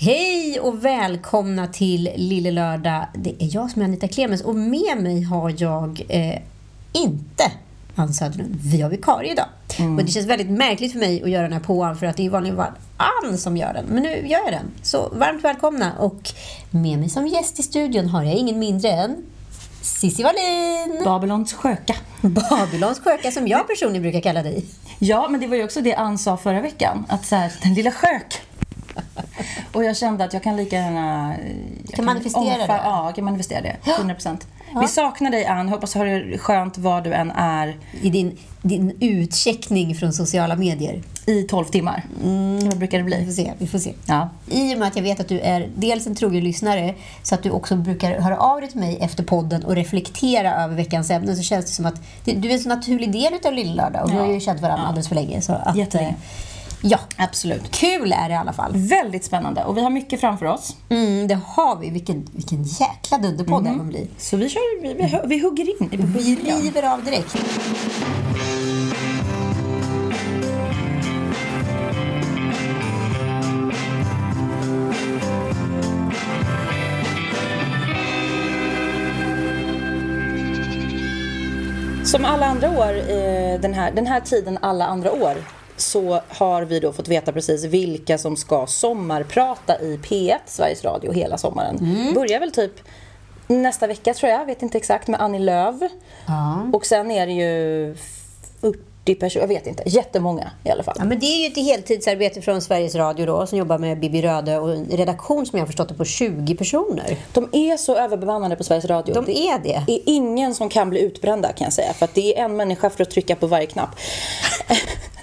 Hej och välkomna till Lille Lördag. Det är jag som är Anita Clemens och med mig har jag eh, inte Ann Söderlund. Vi har vikarie idag. Och det känns väldigt märkligt för mig att göra den här påan för att det är vanligen bara Ann som gör den. Men nu gör jag den. Så varmt välkomna. Och med mig som gäst i studion har jag ingen mindre än Cissi Wallin! Babylons sköka. Babylons sköka som jag personligen brukar kalla dig. Ja, men det var ju också det Ann sa förra veckan. Att så här, den lilla skök. Och jag kände att jag kan lika gärna... jag Kan manifestera det? Ja, jag kan manifestera det. 100%. Vi saknar dig Ann. Hoppas du har det skönt var du än är I din, din utcheckning från sociala medier. i 12 timmar. Vad brukar det Vi får bli? se. Vi får se. Ja. I och med att jag vet att du är dels en trogen lyssnare så att du också brukar höra av dig till mig efter podden och reflektera över veckans ämnen så känns det som att du är en så naturlig del av Lilla Lördag och vi Ja. har ju känt varandra alldeles för länge. Så att, Jättelänge. Ja, Absolut. kul är det i alla fall. Väldigt spännande. Och vi har mycket framför oss. Mm, det har vi. Vilken, vilken jäkla dunderpodd det här kommer bli. Så vi, kör, vi, vi, vi hugger in Vi början. river av direkt. Som alla andra år, den, här, den här tiden alla andra år, så har vi då fått veta precis vilka som ska sommarprata i P1, Sveriges Radio, hela sommaren. Börjar väl typ nästa vecka tror jag, vet inte exakt, med Annie Lööf. Och sen är det ju 40 personer, jag vet inte, jättemånga i alla fall. Ja, men det är ju ett heltidsarbete från Sveriges Radio då, som jobbar med Bibi Röde och en redaktion som jag har förstått det på 20 personer. De är så överbemannade på Sveriges Radio. De är det. är ingen som kan bli utbrända kan jag säga. För att det är en människa för att trycka på varje knapp.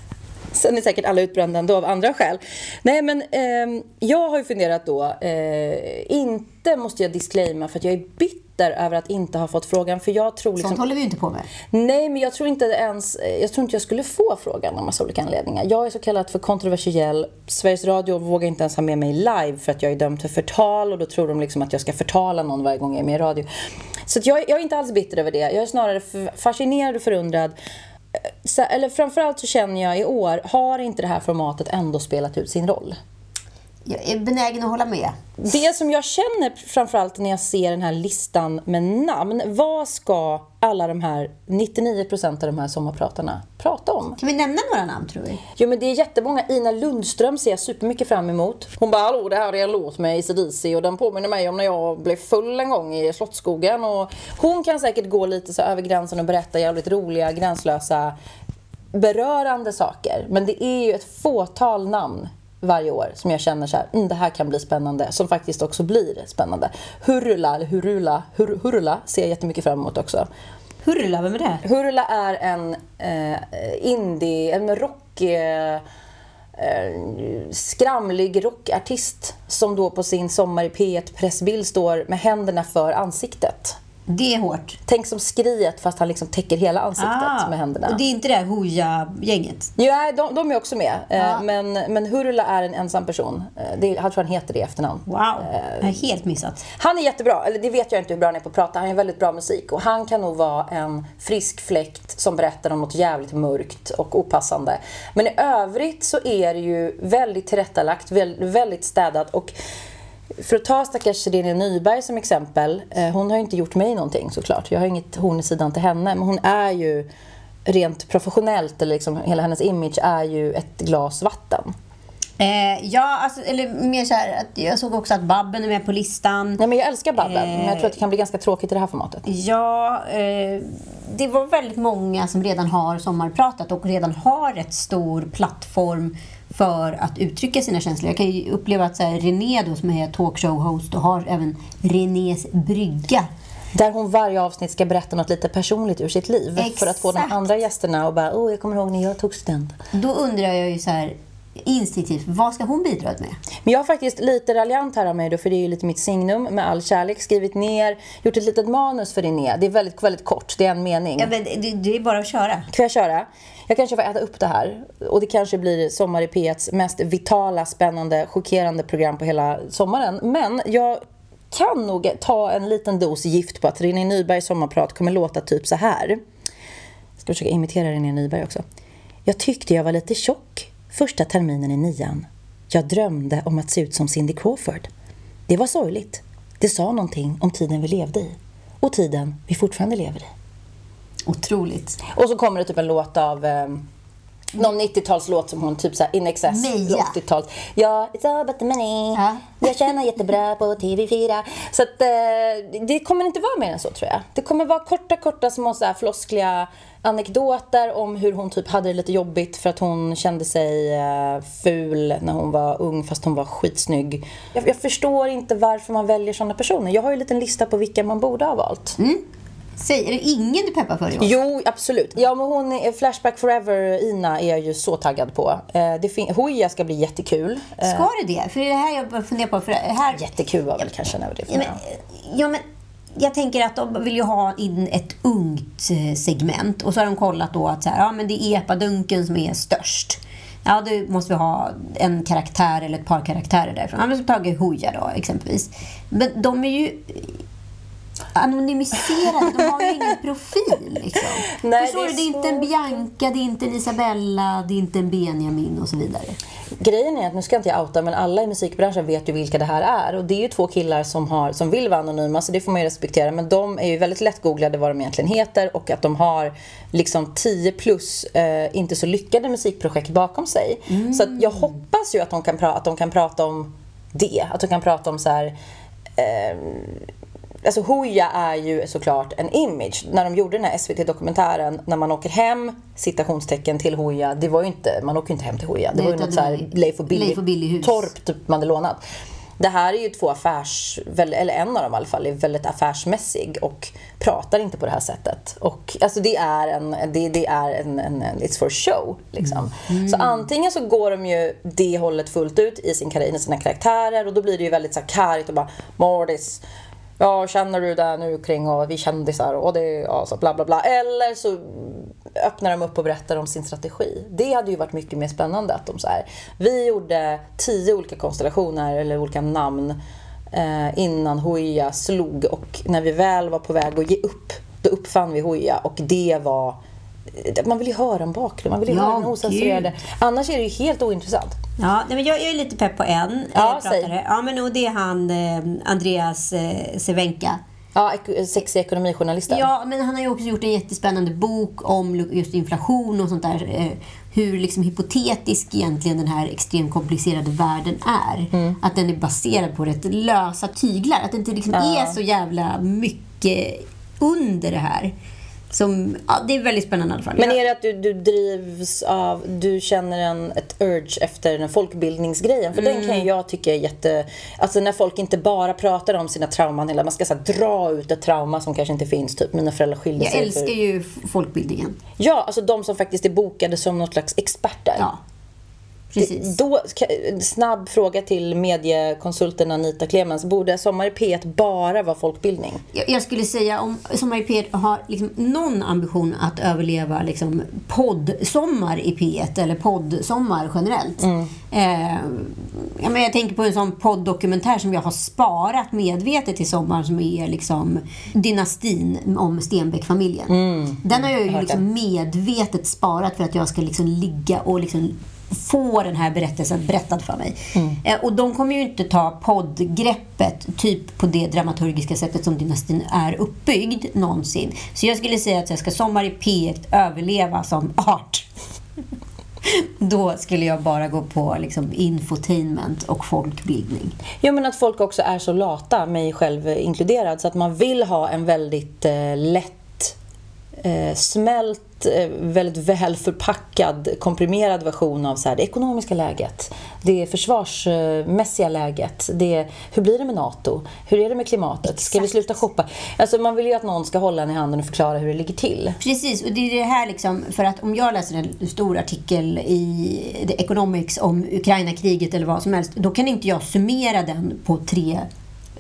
Sen är säkert alla utbrända ändå av andra skäl. Nej men ehm, jag har ju funderat då, eh, inte måste jag disclaima för att jag är bitter över att inte ha fått frågan. För jag tror liksom... Sånt håller vi inte på med. Nej, men jag tror inte ens, jag tror inte jag skulle få frågan av massa olika anledningar. Jag är så kallad för kontroversiell. Sveriges Radio vågar inte ens ha med mig live för att jag är dömd för förtal och då tror de liksom att jag ska förtala någon varje gång jag är med i radio. Så jag, jag är inte alls bitter över det. Jag är snarare fascinerad och förundrad. Eller framförallt så känner jag i år, har inte det här formatet ändå spelat ut sin roll? Jag är benägen att hålla med. Det som jag känner framförallt när jag ser den här listan med namn, vad ska alla de här 99% av de här sommarpratarna prata om? Kan vi nämna några namn tror vi? Jo men det är jättemånga. Ina Lundström ser jag supermycket fram emot. Hon bara hallå det här är en låt med ACDC och den påminner mig om när jag blev full en gång i Slottsskogen. Och hon kan säkert gå lite så över gränsen och berätta jävligt roliga, gränslösa, berörande saker. Men det är ju ett fåtal namn varje år som jag känner så här, mm, det här kan bli spännande. Som faktiskt också blir spännande. Hurula, eller Hurula, Hur, Hurula ser jag jättemycket fram emot också. Hurla, vem är det? Hurula är en eh, indie, en rock... Eh, eh, skramlig rockartist som då på sin Sommar i P1 pressbild står med händerna för ansiktet. Det är hårt. Tänk som skriet fast han liksom täcker hela ansiktet med händerna. Ah. Och det är inte det här Hooja-gänget? Ja, de, de är också med. Eh, Ja. Men, men Hurula är en ensam person. Eh, Det, jag tror han heter det i efternamn. Wow, jag har helt missat. Han är jättebra, eller det vet jag inte hur bra han är på att prata. Han är väldigt bra musik och han kan nog vara en frisk fläkt som berättar om något jävligt mörkt och opassande. Men i övrigt så är det ju väldigt tillrättalagt, väl- väldigt städat och för att ta stackars Sirene Nyberg som exempel. eh, Hon har ju inte gjort mig någonting såklart. Jag har inget horn i sidan till henne. Men hon är ju rent professionellt, eller liksom hela hennes image är ju ett glas vatten. Eh, ja, alltså, eller mer så här, att jag såg också att Babben är med på listan. Nej, men jag älskar Babben, men jag Eh. tror att det kan bli ganska tråkigt i det här formatet. Ja, eh, det var väldigt många som redan har sommarpratat och redan har rätt stor plattform för att uttrycka sina känslor. Jag kan ju uppleva att så här, René då, som är talkshow-host och har även Renés brygga. Där hon varje avsnitt ska berätta något lite personligt ur sitt liv. För att få de Exakt. andra gästerna att bara, åh, jag kommer ihåg när jag tog student. Då undrar jag ju så här instinktivt, vad ska hon bidra med? Men jag har faktiskt lite raljant här av mig då, för det är ju lite mitt signum med all kärlek, skrivit ner, gjort ett litet manus för René. Det är väldigt, väldigt kort, det är en mening. Ja, men det, det är bara att köra. Får jag köra? Jag kanske får äta upp det här. Och det kanske blir Sommar i P1s mest vitala, spännande, chockerande program på hela sommaren. Men jag kan nog ta en liten dos gift på att René Nybergs sommarprat kommer låta typ så här. Jag ska försöka imitera René Nyberg också. Jag tyckte jag var lite tjock första terminen i nian. Jag drömde om att se ut som Cindy Crawford. Det var sorgligt. Det sa någonting om tiden vi levde i. Och tiden vi fortfarande lever i. Otroligt. Och så kommer det typ en låt av eh, någon 90-talslåt som hon typ såhär in excess Meja. 80-tals. Ja, it's all about the money. Ja. Jag tjänar jättebra på TV4. Så att eh, det kommer inte vara mer än så tror jag. Det kommer vara korta, korta små så här floskliga anekdoter om hur hon typ hade det lite jobbigt för att hon kände sig eh, ful när hon var ung fast hon var skitsnygg. Jag, jag förstår inte varför man väljer sådana personer. Jag har ju en liten lista på vilka man borde ha valt. Säg, är det ingen du peppar för i år? Jo, absolut. Ja, men hon är, Flashback Forever, Ina, är jag ju så taggad på. Eh, det fin- ska bli jättekul. Eh, Ska det det? För det är det här jag funderar på. För här, jättekul var väl kanske en överdrift. Ja, men, ja, men jag tänker att de vill ju ha in ett ungt eh, segment. Och så har de kollat då att så här, ja, men det är epadunken som är störst. Ja, då måste vi ha en karaktär eller ett par karaktärer därifrån. Ja, men så Tage Hooja då, exempelvis. Men de är ju anonymiserade. De har ju ingen profil. Liksom. Nej, Förstår det är du? Det är inte en. Bianca, det är inte en Isabella, det är inte en Benjamin och så vidare. Grejen är att, nu ska inte jag outa, men alla i musikbranschen vet ju vilka det här är. Och det är ju två killar som, har, som vill vara anonyma, så det får man ju respektera. Men de är ju väldigt lätt googlade vad de egentligen heter och att de har liksom 10 plus eh, inte så lyckade musikprojekt bakom sig. Så att jag hoppas ju att de, kan pra- att de kan prata om det. Att de kan prata om så här... Eh, Alltså Hooja är ju såklart en image. När de gjorde den här SVT-dokumentären, när man åker hem, citationstecken till Hooja, det var ju inte, man åker ju inte hem till Hooja. Det Nej, var ju något det så här var Leif och Billy, Leif och Billy-hus. torp typ man hade lånat. Det här är ju två affärs, eller en av dem i alla fall, är väldigt affärsmässig och pratar inte på det här sättet. Och alltså det är en, det, det är en, en, en it's for show liksom. Så antingen så går de ju det hållet fullt ut i sin i sina karaktärer och då blir det ju väldigt så här karigt och bara Mordis Ja, känner du det nu kring och vi kändisar och det, ja, så bla bla bla. Eller så öppnar de upp och berättar om sin strategi. Det hade ju varit mycket mer spännande att de så här, vi gjorde tio olika konstellationer eller olika namn eh, innan Hooja slog och när vi väl var på väg att ge upp, då uppfann vi Hooja och det var man vill ju höra en bakgrund, man vill ju Ja, höra den osensurerade. Annars är det ju helt ointressant. Ja, nej, men jag, jag är lite pepp på en Ja, eh, pratare. Ja, men och det är han eh, Andreas eh, Sevenka. Ja, sexig ekonomijournalisten. Ja, men han har ju också gjort en jättespännande bok om just inflation och sånt där. Eh, hur liksom hypotetisk egentligen den här extremt komplicerade världen är. Mm. Att den är baserad på rätt lösa tyglar. Att det inte liksom är så jävla mycket under det här. Som, ja, det är väldigt spännande i alla fall. Men Jag- är det att du, du drivs av, du känner en, ett urge efter den folkbildningsgrejen? För den kan ju jag tycka är jätte... Alltså när folk inte bara pratar om sina trauman, hela, man ska så här, dra ut ett trauma som kanske inte finns. Typ mina föräldrar skilde jag sig. älskar för... ju folkbildningen. Ja, alltså de som faktiskt är bokade som något slags experter. Ja, precis. Då, snabb fråga till mediekonsulten Anita Clemens. Borde Sommar i P1 bara vara folkbildning? Jag, jag skulle säga om Sommar i P1 har liksom någon ambition att överleva liksom poddsommar i P1 eller poddsommar generellt. Eh, ja, men jag tänker på en sån podddokumentär som jag har sparat medvetet till sommar som är liksom dynastin om Stenbeck-familjen. Den har jag ju hört liksom medvetet sparat för att jag ska liksom ligga och liksom få den här berättelsen berättad för mig. Eh, och de kommer ju inte ta poddgreppet typ på det dramaturgiska sättet som dynastin är uppbyggd någonsin. Så jag skulle säga att jag ska Sommar i P1 överleva som art. Då skulle jag bara gå på liksom, infotainment och folkbildning. Jo, men att folk också är så lata, mig själv inkluderad, så att man vill ha en väldigt eh, lätt eh, smält, väldigt väl förpackad, komprimerad version av så här, det ekonomiska läget, det försvarsmässiga läget, det, hur blir det med NATO, hur är det med klimatet, ska vi sluta shoppa? Alltså man vill ju att någon ska hålla en i handen och förklara hur det ligger till. Precis, och det är det här liksom, för att om jag läser en stor artikel i The Economics om Ukraina-kriget eller vad som helst, då kan inte jag summera den på tre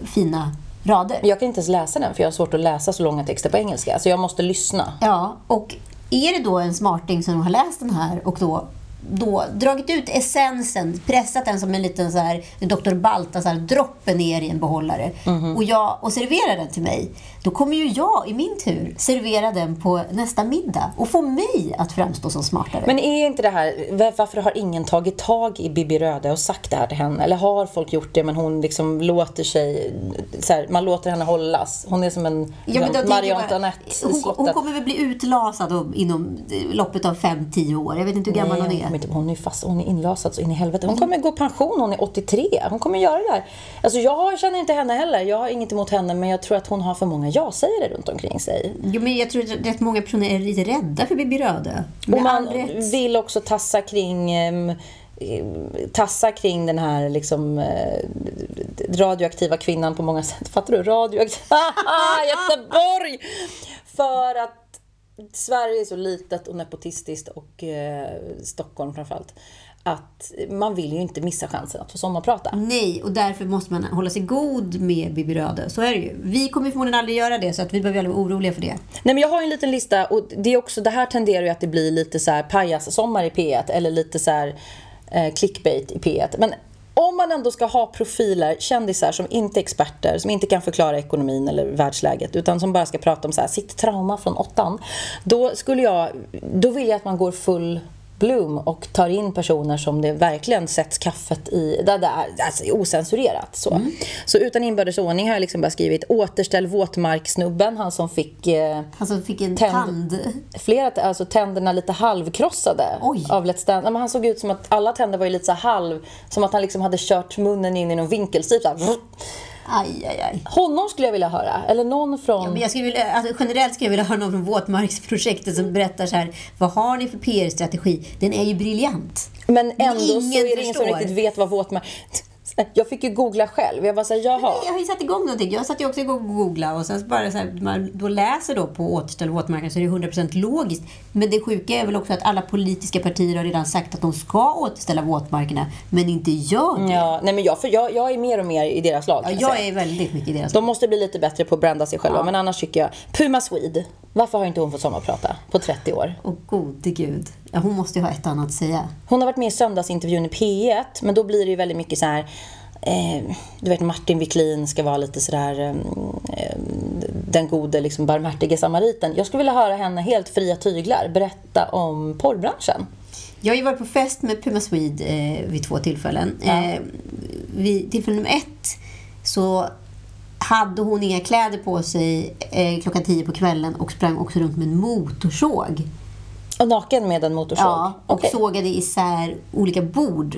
fina rader. Jag kan inte ens läsa den för jag har svårt att läsa så långa texter på engelska, så jag måste lyssna. Ja, och är det då en smarting som har läst den här och då då dragit ut essensen, pressat den som en liten så här, Dr. Baltasar droppe ner i en behållare och, jag, och serverar den till mig. Då kommer ju jag i min tur servera den på nästa middag och få mig att framstå som smartare. Men är inte det här, var- varför har ingen tagit tag i Bibi Röde och sagt det här till henne? Eller har folk gjort det men hon liksom låter sig, här, man låter henne hållas. Hon är som en Ja, Marie Antoinette hon, hon kommer väl bli utlasad om- inom loppet av 5-10 år. Jag vet inte hur gammal Nej, hon, är. Kommer inte, hon är fast, hon är inlasad så in i helvete. Hon kommer gå i pension, hon är 83. Hon kommer göra det här. Alltså jag känner inte henne heller. Jag har inget emot henne men jag tror att hon har för många ja-sägare runt omkring sig. Jo, men jag tror att rätt många personer är lite rädda för Bibi Röde. Och man vill också tassa kring eh, tassa kring den här liksom eh, radioaktiva kvinnan på många sätt. Fattar du? Radioaktiv... Göteborg! För att Sverige är så litet och nepotistiskt och eh, Stockholm framförallt. Att man vill ju inte missa chansen att få sommarprata. Nej, och därför måste man hålla sig god med Bibi Röde. Så är det ju. Vi kommer förmodligen aldrig göra det, så att vi behöver aldrig vara oroliga för det. Nej men jag har en liten lista och det är också, det här tenderar ju att det blir lite så här pajassommar i P1 eller lite så här eh, clickbait i P1. Men om man ändå ska ha profiler, kändisar som inte är experter, som inte kan förklara ekonomin eller världsläget, utan som bara ska prata om så här, sitt trauma från åttan. Då skulle jag, då vill jag att man går full Bloom och tar in personer som det verkligen sätts kaffet i, där det är alltså, osensurerat. Så. så utan inbördes ordning har jag liksom bara skrivit återställ våtmarksnubben, han som fick eh, Han som fick en Tänd. tand. flera, alltså tänderna lite halvkrossade Oj. av Let's Dance. Ja, han såg ut som att alla tänder var lite så halv, som att han liksom hade kört munnen in i någon så här. Aj, aj, aj. Honom skulle jag vilja höra, eller någon från... Ja, men jag skulle vilja, alltså, generellt skulle jag vilja höra någon från Våtmarksprojektet som berättar så här, vad har ni för PR-strategi? Den är ju briljant. Men ändå så ingen är det ingen som riktigt vet vad våtmark... Jag fick ju googla själv. Jag var såhär, jaha. Jag har ju satt igång någonting. Jag satt ju också igång och googla och sen bara så här, man då läser då på återställ våtmarken så är det 100% logiskt. Men det sjuka är väl också att alla politiska partier har redan sagt att de ska återställa våtmarkerna, men inte gör det. Ja, nej men jag, för jag, jag är mer och mer i deras lag. Ja, jag säga. är väldigt mycket i deras De måste bli lite bättre på att branda sig själva. Men annars tycker jag... Puma Swede. Varför har inte hon fått sommarprata på 30 år? Åh gode gud. Ja, hon måste ju ha ett annat att säga. Hon har varit med i söndagsintervjun i P1, men då blir det ju väldigt mycket så här. Eh, du vet Martin Wiklin ska vara lite sådär eh, eh, den gode liksom barmhärtige samariten. Jag skulle vilja höra henne helt fria tyglar berätta om porrbranschen. Jag har ju varit på fest med Puma Swede eh, vid två tillfällen. Eh, vid tillfälle nummer ett så hade hon inga kläder på sig eh, klockan tio på kvällen och sprang också runt med en motorsåg. Och naken med en motorsåg. Ja, och Okej. sågade isär olika bord.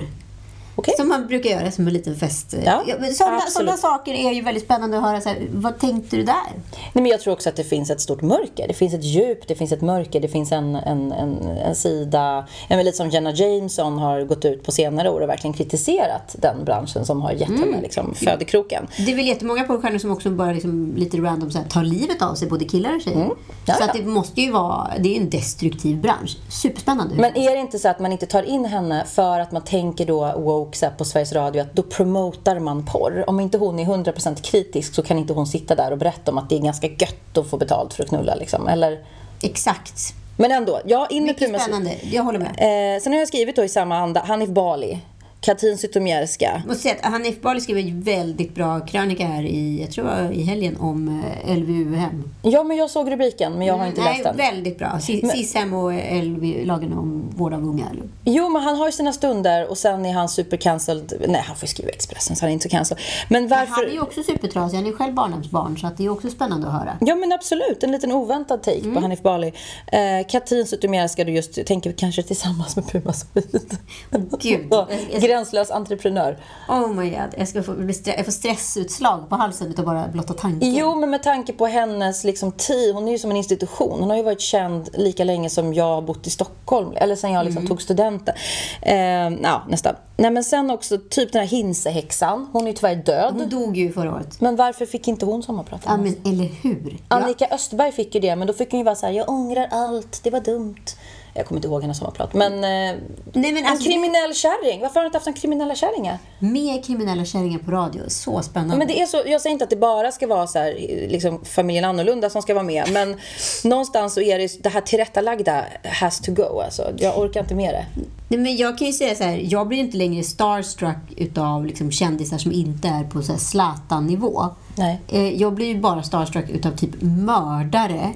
Okej. Som man brukar göra som en liten fest. Ja, sådana, sådana saker är ju väldigt spännande att höra. Så här, vad tänkte du där? Nej, men jag tror också att det finns ett stort mörker. Det finns ett djup, det finns ett mörker, det finns en, en, en, en sida... Men lite som Jenna Jameson har gått ut på senare år och verkligen kritiserat den branschen som har gett henne liksom, födekroken. Det är väl jättemånga porrstjärnor som också bara liksom lite random så här, tar livet av sig, både killar och tjejer. Mm. Ja, så ja. att det måste ju vara, det är en destruktiv bransch. Superspännande. Men är det inte så att man inte tar in henne för att man tänker då woke så här, på Sveriges Radio att då promotar man porr? Om inte hon är 100% kritisk så kan inte hon sitta där och berätta om att det är ganska gött att få betalt för att knulla liksom. Eller... Exakt. Men ändå, ja, in Mycket spännande. Jag håller med. Eh, sen har jag skrivit då i samma anda, Hanif Bali. Katrin Zytomierska. måste säga att Hanif Bali skrev en väldigt bra krönika här i, jag tror i helgen, om eh, LVU-hem. Ja, men jag såg rubriken, men jag har inte Nej, läst den. väldigt bra. SIS-hem och LVU, lagen om vård av unga. Jo, men han har ju sina stunder och sen är han supercancelled. Nej, han får ju skriva Expressen så han är inte så cancelled. Men varför... Han är ju också supertrasig. Han är själv barnhemsbarn, så att det är också spännande att höra. Ja men absolut, en liten oväntad take Mm. på Hanif Bali. Eh, Katrin Zytomierska du just tänker kanske tillsammans med Puma Sweet. Gud. Ja, Gränslös entreprenör. Oh my god, jag, ska få, jag får stressutslag på halsen utav bara blotta tanken. Jo, men med tanke på hennes liksom, tid, hon är ju som en institution. Hon har ju varit känd lika länge som jag har bott i Stockholm, eller sen jag liksom tog studenten. Eh, ja, nästan. Nej, men sen också typ den här Hinsehäxan, hon är ju tyvärr död. Hon dog ju förra året. Men varför fick inte hon sommarprata? Ja, men eller hur? Annika Östberg fick ju det, men då fick hon ju vara så här: jag ångrar allt, det var dumt. Jag kommer inte ihåg hennes sommarprat. Men, eh, Nej, men en alltså, kriminell kärring. Varför har du inte haft en kriminella kärringar? Mer kriminella kärringar på radio. Så spännande. Men det är så, jag säger inte att det bara ska vara så här, liksom, familjen annorlunda som ska vara med. Men någonstans så är det det här tillrättalagda has to go. Alltså. Jag orkar inte med det. Nej, men jag kan ju säga så här, jag blir inte längre starstruck utav liksom kändisar som inte är på Zlatan-nivå. Eh, Jag blir ju bara starstruck utav typ mördare.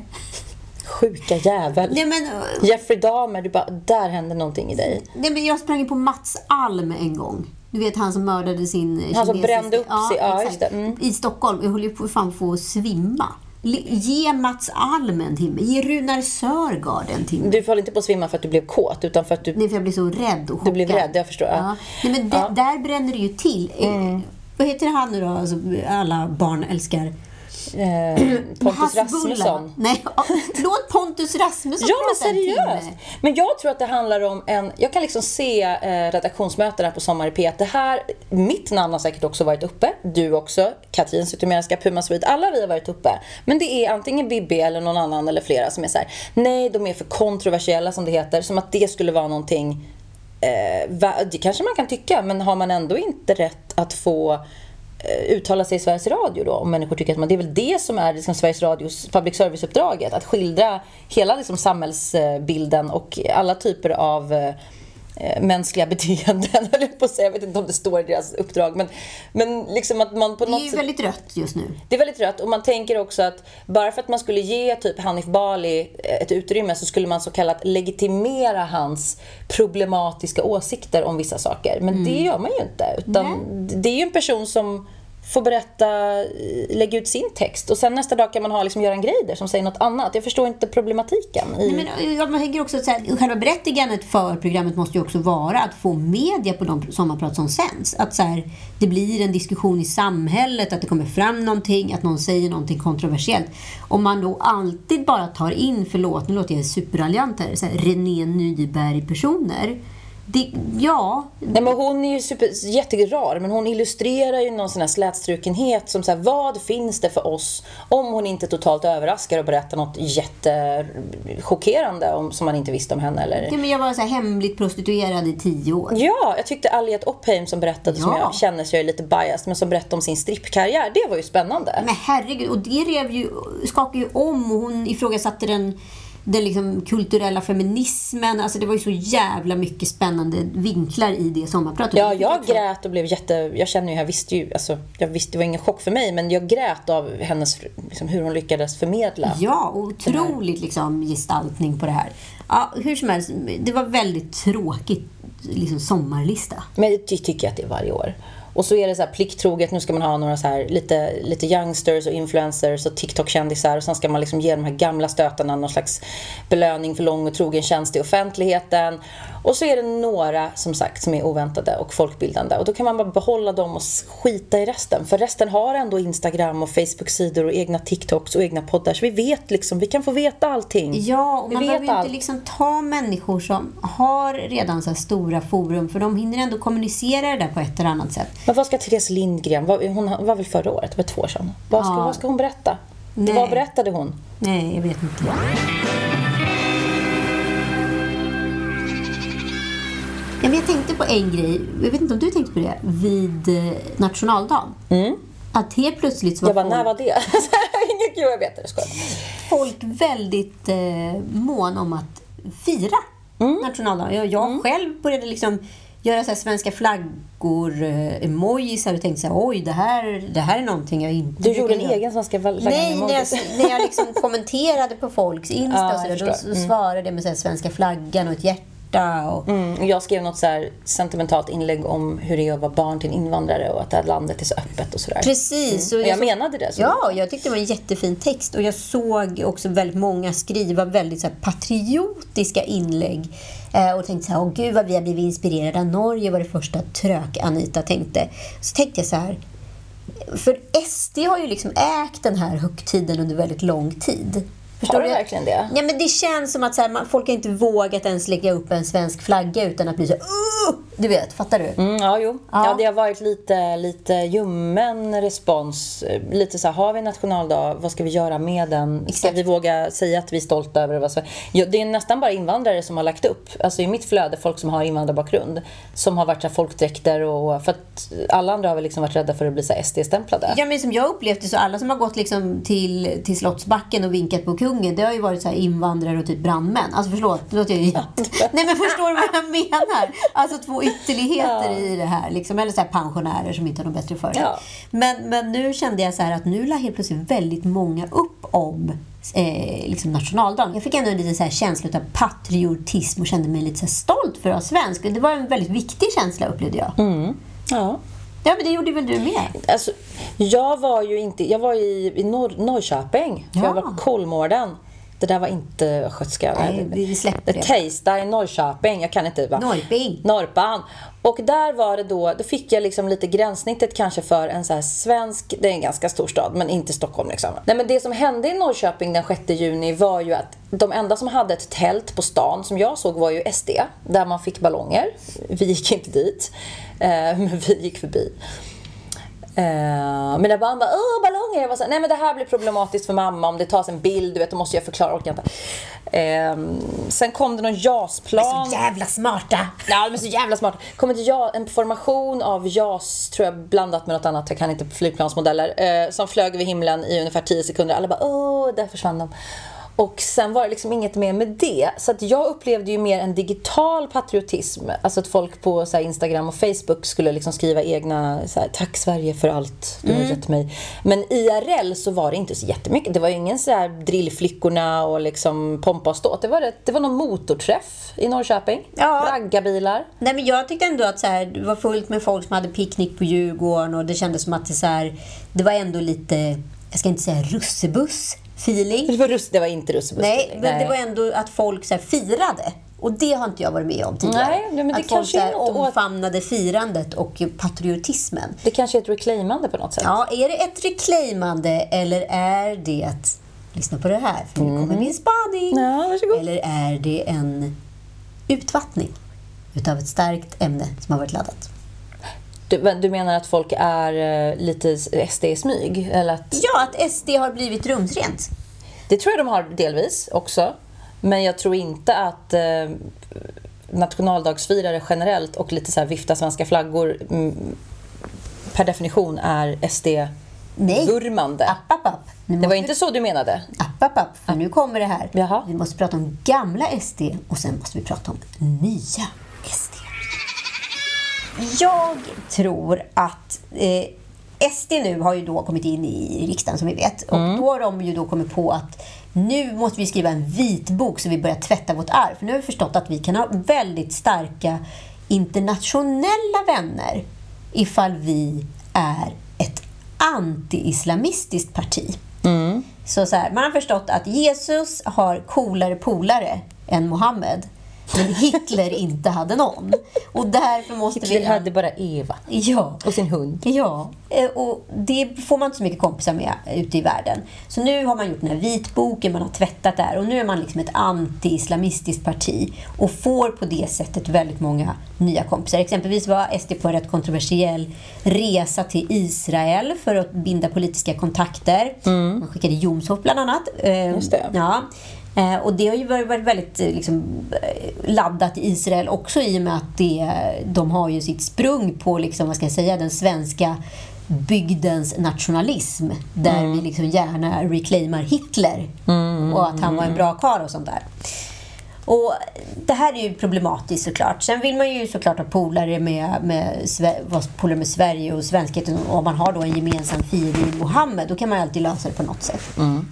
Sjuka jävel. Nej, men, eh, Jeffrey Dahmer, du bara, där hände någonting i dig. nej, men jag sprang på Mats Alm en gång. Du vet han som mördade sin Han som kinesiska- brände upp sig, ja, det, mm. I Stockholm. Jag höll ju på fan få svimma. Le- Ge Mats Alm en timme. Ge Runar Sörgård en timme. Du höll inte på att svimma för att du blev kåt, utan för att du... Nej, för jag blev så rädd och chockad. Du blev rädd, jag förstår, ja. Ja. Nej, men där- där bränner det ju till. Eh, Mm. Vad heter han nu då, alltså, alla barn älskar? Eh, Pontus. Rasmusson. Nej, ja, låt Pontus Rasmusson Ja, men seriöst. Men jag tror att det handlar om en... Jag kan liksom se eh, redaktionsmötena på Sommar i P1. Det här, mitt namn har säkert också varit uppe. Du också. Katrin Zytomierska, Puma Swede. Alla vi har varit uppe. Men det är antingen Bibi eller någon annan eller flera som är så här. Nej, de är för kontroversiella som det heter. Som att det skulle vara någonting... Eh, det kanske man kan tycka, men har man ändå inte rätt att få Eh, uttala sig i Sveriges Radio då om människor tycker att man, det är väl det som är liksom Sveriges Radios public service-uppdraget att skildra hela liksom samhällsbilden och alla typer av eh, eh, eh, mänskliga beteenden, höll jag på att säga. Jag vet inte om det står i deras uppdrag. Men, men liksom att man på Det är ju väldigt rött just nu. Det är väldigt rött och man tänker också att bara för att man skulle ge typ Hanif Bali ett utrymme så skulle man så kallat legitimera hans problematiska åsikter om vissa saker. Men det gör man ju inte. Utan det är ju en person som får berätta, eh, lägga ut sin text och sen nästa dag kan man ha liksom Göran Greider som säger något annat. Jag förstår inte problematiken. I... Nej, men, eh, jag tänker också att så här, själva berättigandet för programmet måste ju också vara att få media på de sommarprat som sänds. Att så här, det blir en diskussion i samhället, att det kommer fram någonting, att någon säger någonting kontroversiellt. Om man då alltid bara tar in, förlåt nu låter jag superalliant här, så här René Nyberg-personer. Det, ja, Nej, men hon är ju super, jätterar, men hon illustrerar ju någon sån här slätstrukenhet som så här, vad finns det för oss om hon inte totalt överraskar och berättar något jättechockerande om, som man inte visste om henne eller... ja men jag var så här hemligt prostituerad i tio år. Ja, jag tyckte Aliette Oppheim som berättade, som Ja. jag känner så jag är lite biased, men som berättade om sin strippkarriär. Det var ju spännande. Men herregud, och det rev ju, skakade ju om och hon ifrågasatte den, den liksom kulturella feminismen. Alltså det var ju så jävla mycket spännande vinklar i det sommarpratet. Ja, jag grät och blev jätte... Jag känner ju, jag visste ju, alltså, jag visste, det var ingen chock för mig, men jag grät av hennes, liksom, hur hon lyckades förmedla. Ja, otroligt liksom gestaltning på det här. Ja, hur som helst, det var väldigt tråkigt liksom sommarlista. Men det ty- tycker jag att det är varje år. Och så är det så här plikttroget, nu ska man ha några så här lite, lite youngsters och influencers och TikTok-kändisar och sen ska man liksom ge de här gamla stötarna någon slags belöning för lång och trogen tjänst i offentligheten. Och så är det några som sagt som är oväntade och folkbildande och då kan man bara behålla dem och skita i resten. För resten har ändå Instagram och Facebook-sidor och egna TikToks och egna poddar så vi vet liksom, vi kan få veta allting. Ja, och vi man behöver ju inte liksom ta människor som har redan så stora forum, för de hinner ändå kommunicera det där på ett eller annat sätt. Men vad ska Therese Lindgren, vad- hon var väl förra året, det var två år sedan. Vad ska, Ja. vad ska hon berätta? Nej. Vad berättade hon? Nej, jag vet inte. Ja, men jag tänkte på en grej, jag vet inte om du tänkte på det, vid eh, nationaldagen. Att helt plötsligt så var, Mm. Jag bara, när folk, var det? Ingen gud, jag vet det, jag skojar. folk väldigt eh, mån om att fira Mm. nationaldagen. Jag, jag själv började liksom göra så här svenska flaggor, eh, emojis och tänkte så här, oj, det här, det här är någonting jag inte Du gjorde en göra." egen svenska flaggan Nej, när jag, när jag liksom kommenterade på folks Insta Ja, och så, där, då så svarade jag med så här, svenska flaggan och ett hjärta. Och, Mm, jag skrev något så sentimentalt inlägg om hur det är att vara barn till en invandrare och att det här landet är så öppet och sådär. Precis. Och och jag så- menade det. Så. Ja, jag tyckte det var en jättefin text och jag såg också väldigt många skriva väldigt så patriotiska inlägg eh, och tänkte så här, åh gud vad vi har blivit inspirerade av Norge var det första trök-Anita tänkte. Så tänkte jag så här, för SD har ju liksom ägt den här högtiden under väldigt lång tid. Har du verkligen det? Ja, men det känns som att så här, man, folk har inte vågat ens lägga upp en svensk flagga utan att bli så uh! Du vet, fattar du? Mm, ja, jo. Ja. Ja. det har varit lite, lite ljummen respons. Lite så här, har vi nationaldag, vad ska vi göra med den? Ska Exakt. vi våga säga att vi är stolta över Sverige... Ja, det är nästan bara invandrare som har lagt upp. Alltså i mitt flöde, folk som har invandrarbakgrund. Som har varit så här, folkdräkter och... För att alla andra har väl liksom varit rädda för att bli SD-stämplade. Ja, men som jag upplevt det så alla som har gått liksom till, till Slottsbacken och vinkat på kungen, det har ju varit så här invandrare och typ brandmän. Alltså förlåt, det låter ju Nej men förstår du vad jag menar? Alltså två ytterligheter i det här. Liksom, eller så här pensionärer som inte har något bättre för sig. Ja. Men, men nu kände jag så att nu la helt plötsligt väldigt många upp om eh, liksom nationaldagen. Jag fick ändå en liten så här känsla av patriotism och kände mig lite så stolt för att vara svensk. Det var en väldigt viktig känsla upplevde jag. Ja. Ja, men det gjorde väl du med? Alltså, jag var ju inte... Jag var i, i Norr, Norrköping. För Ja. jag var på Kolmården. Det där var inte östgötska. Nej, vi släpper det. Tejsta i Norrköping. Jag kan inte... Va? Norrping. Norpan. Och där var det då, då fick jag liksom lite gränssnittet kanske för en så svensk, det är en ganska stor stad men inte Stockholm liksom. Nej men det som hände i Norrköping den 6 juni var ju att de enda som hade ett tält på stan som jag såg var ju SD, där man fick ballonger. Vi gick inte dit, eh, men vi gick förbi. Eh, mina barn bara åh ballonger. Jag var så nej men det här blir problematiskt för mamma om det tas en bild, du vet då måste jag förklara, orkar inte. Eh, sen kom det någon JAS-plan. Så jävla smarta! Ja, de är så jävla smart. Kommer till ja, en formation av JAS, tror jag, blandat med något annat. Jag kan inte flygplansmodeller. Eh, som flög över himlen i ungefär 10 sekunder. Alla bara åh, där försvann de. Och sen var det liksom inget mer med det. Så att jag upplevde ju mer en digital patriotism. Alltså att folk på så Instagram och Facebook skulle liksom skriva egna så här, Tack Sverige för allt du har gett mig. Men IRL så var det inte så jättemycket. Det var ju ingen så här drillflickorna och liksom pompa och ståt. Det var, det, det var någon motorträff i Norrköping. Ja. Raggarbilar. Nej, men jag tyckte ändå att så här, det var fullt med folk som hade picknick på Djurgården och det kändes som att det, så här, det var ändå lite, jag ska inte säga russebuss feeling. Det var, russ, det var inte russebuss. Nej, men det var ändå att folk så här, firade. Och det har inte jag varit med om tidigare. Nej, men det att folk så här, omfamnade firandet och patriotismen. Det kanske är ett reclaimande på något sätt. Ja, är det ett reclaimande eller är det... Lyssna på det här, för nu kommer min spaning. Mm. Ja. Eller är det en utvattning utav ett starkt ämne som har varit laddat? Du, du menar att folk är eh, lite SD i smyg? Eller att, Ja, att SD har blivit rumsrent. det tror jag de har delvis också. Men jag tror inte att eh, nationaldagsfirare generellt och lite så här vifta svenska flaggor mm, per definition är Nej. SD-vurmande. App, app, app. Nu Det var vi- inte så du menade? App, app, app. För nu kommer det här. Jaha. Vi måste prata om gamla SD och sen måste vi prata om nya. Jag tror att eh, SD nu har ju då kommit in i riksdagen som vi vet. Och då har de ju då kommit på att nu måste vi skriva en vitbok så vi börjar tvätta vårt arv. För nu har vi förstått att vi kan ha väldigt starka internationella vänner ifall vi är ett anti-islamistiskt parti. Så, så här, man har förstått att Jesus har coolare polare än Mohammed. Men Hitler inte hade någon. Och därför måste Hitler vi... hade bara Eva Ja. och sin hund. Ja, eh, och det får man inte så mycket kompisar med ute i världen. Så nu har man gjort den här vitboken, man har tvättat där och nu är man liksom ett anti-islamistiskt parti och får på det sättet väldigt många nya kompisar. Exempelvis var SD på en rätt kontroversiell resa till Israel för att binda politiska kontakter. Man skickade Jomshof bland annat. Eh, Just det. Ja. Eh, och det har ju varit väldigt eh, liksom, eh, laddat i Israel också i och med att det, de har ju sitt sprung på liksom, vad ska jag säga, den svenska bygdens nationalism. Där vi liksom gärna reclaimar Hitler och att han var en bra karl och sånt där. Och det här är ju problematiskt såklart. Sen vill man ju såklart ha polare med, med, polare med Sverige och svenskheten. Och om man har då en gemensam fiende i Mohammed, då kan man alltid lösa det på något sätt.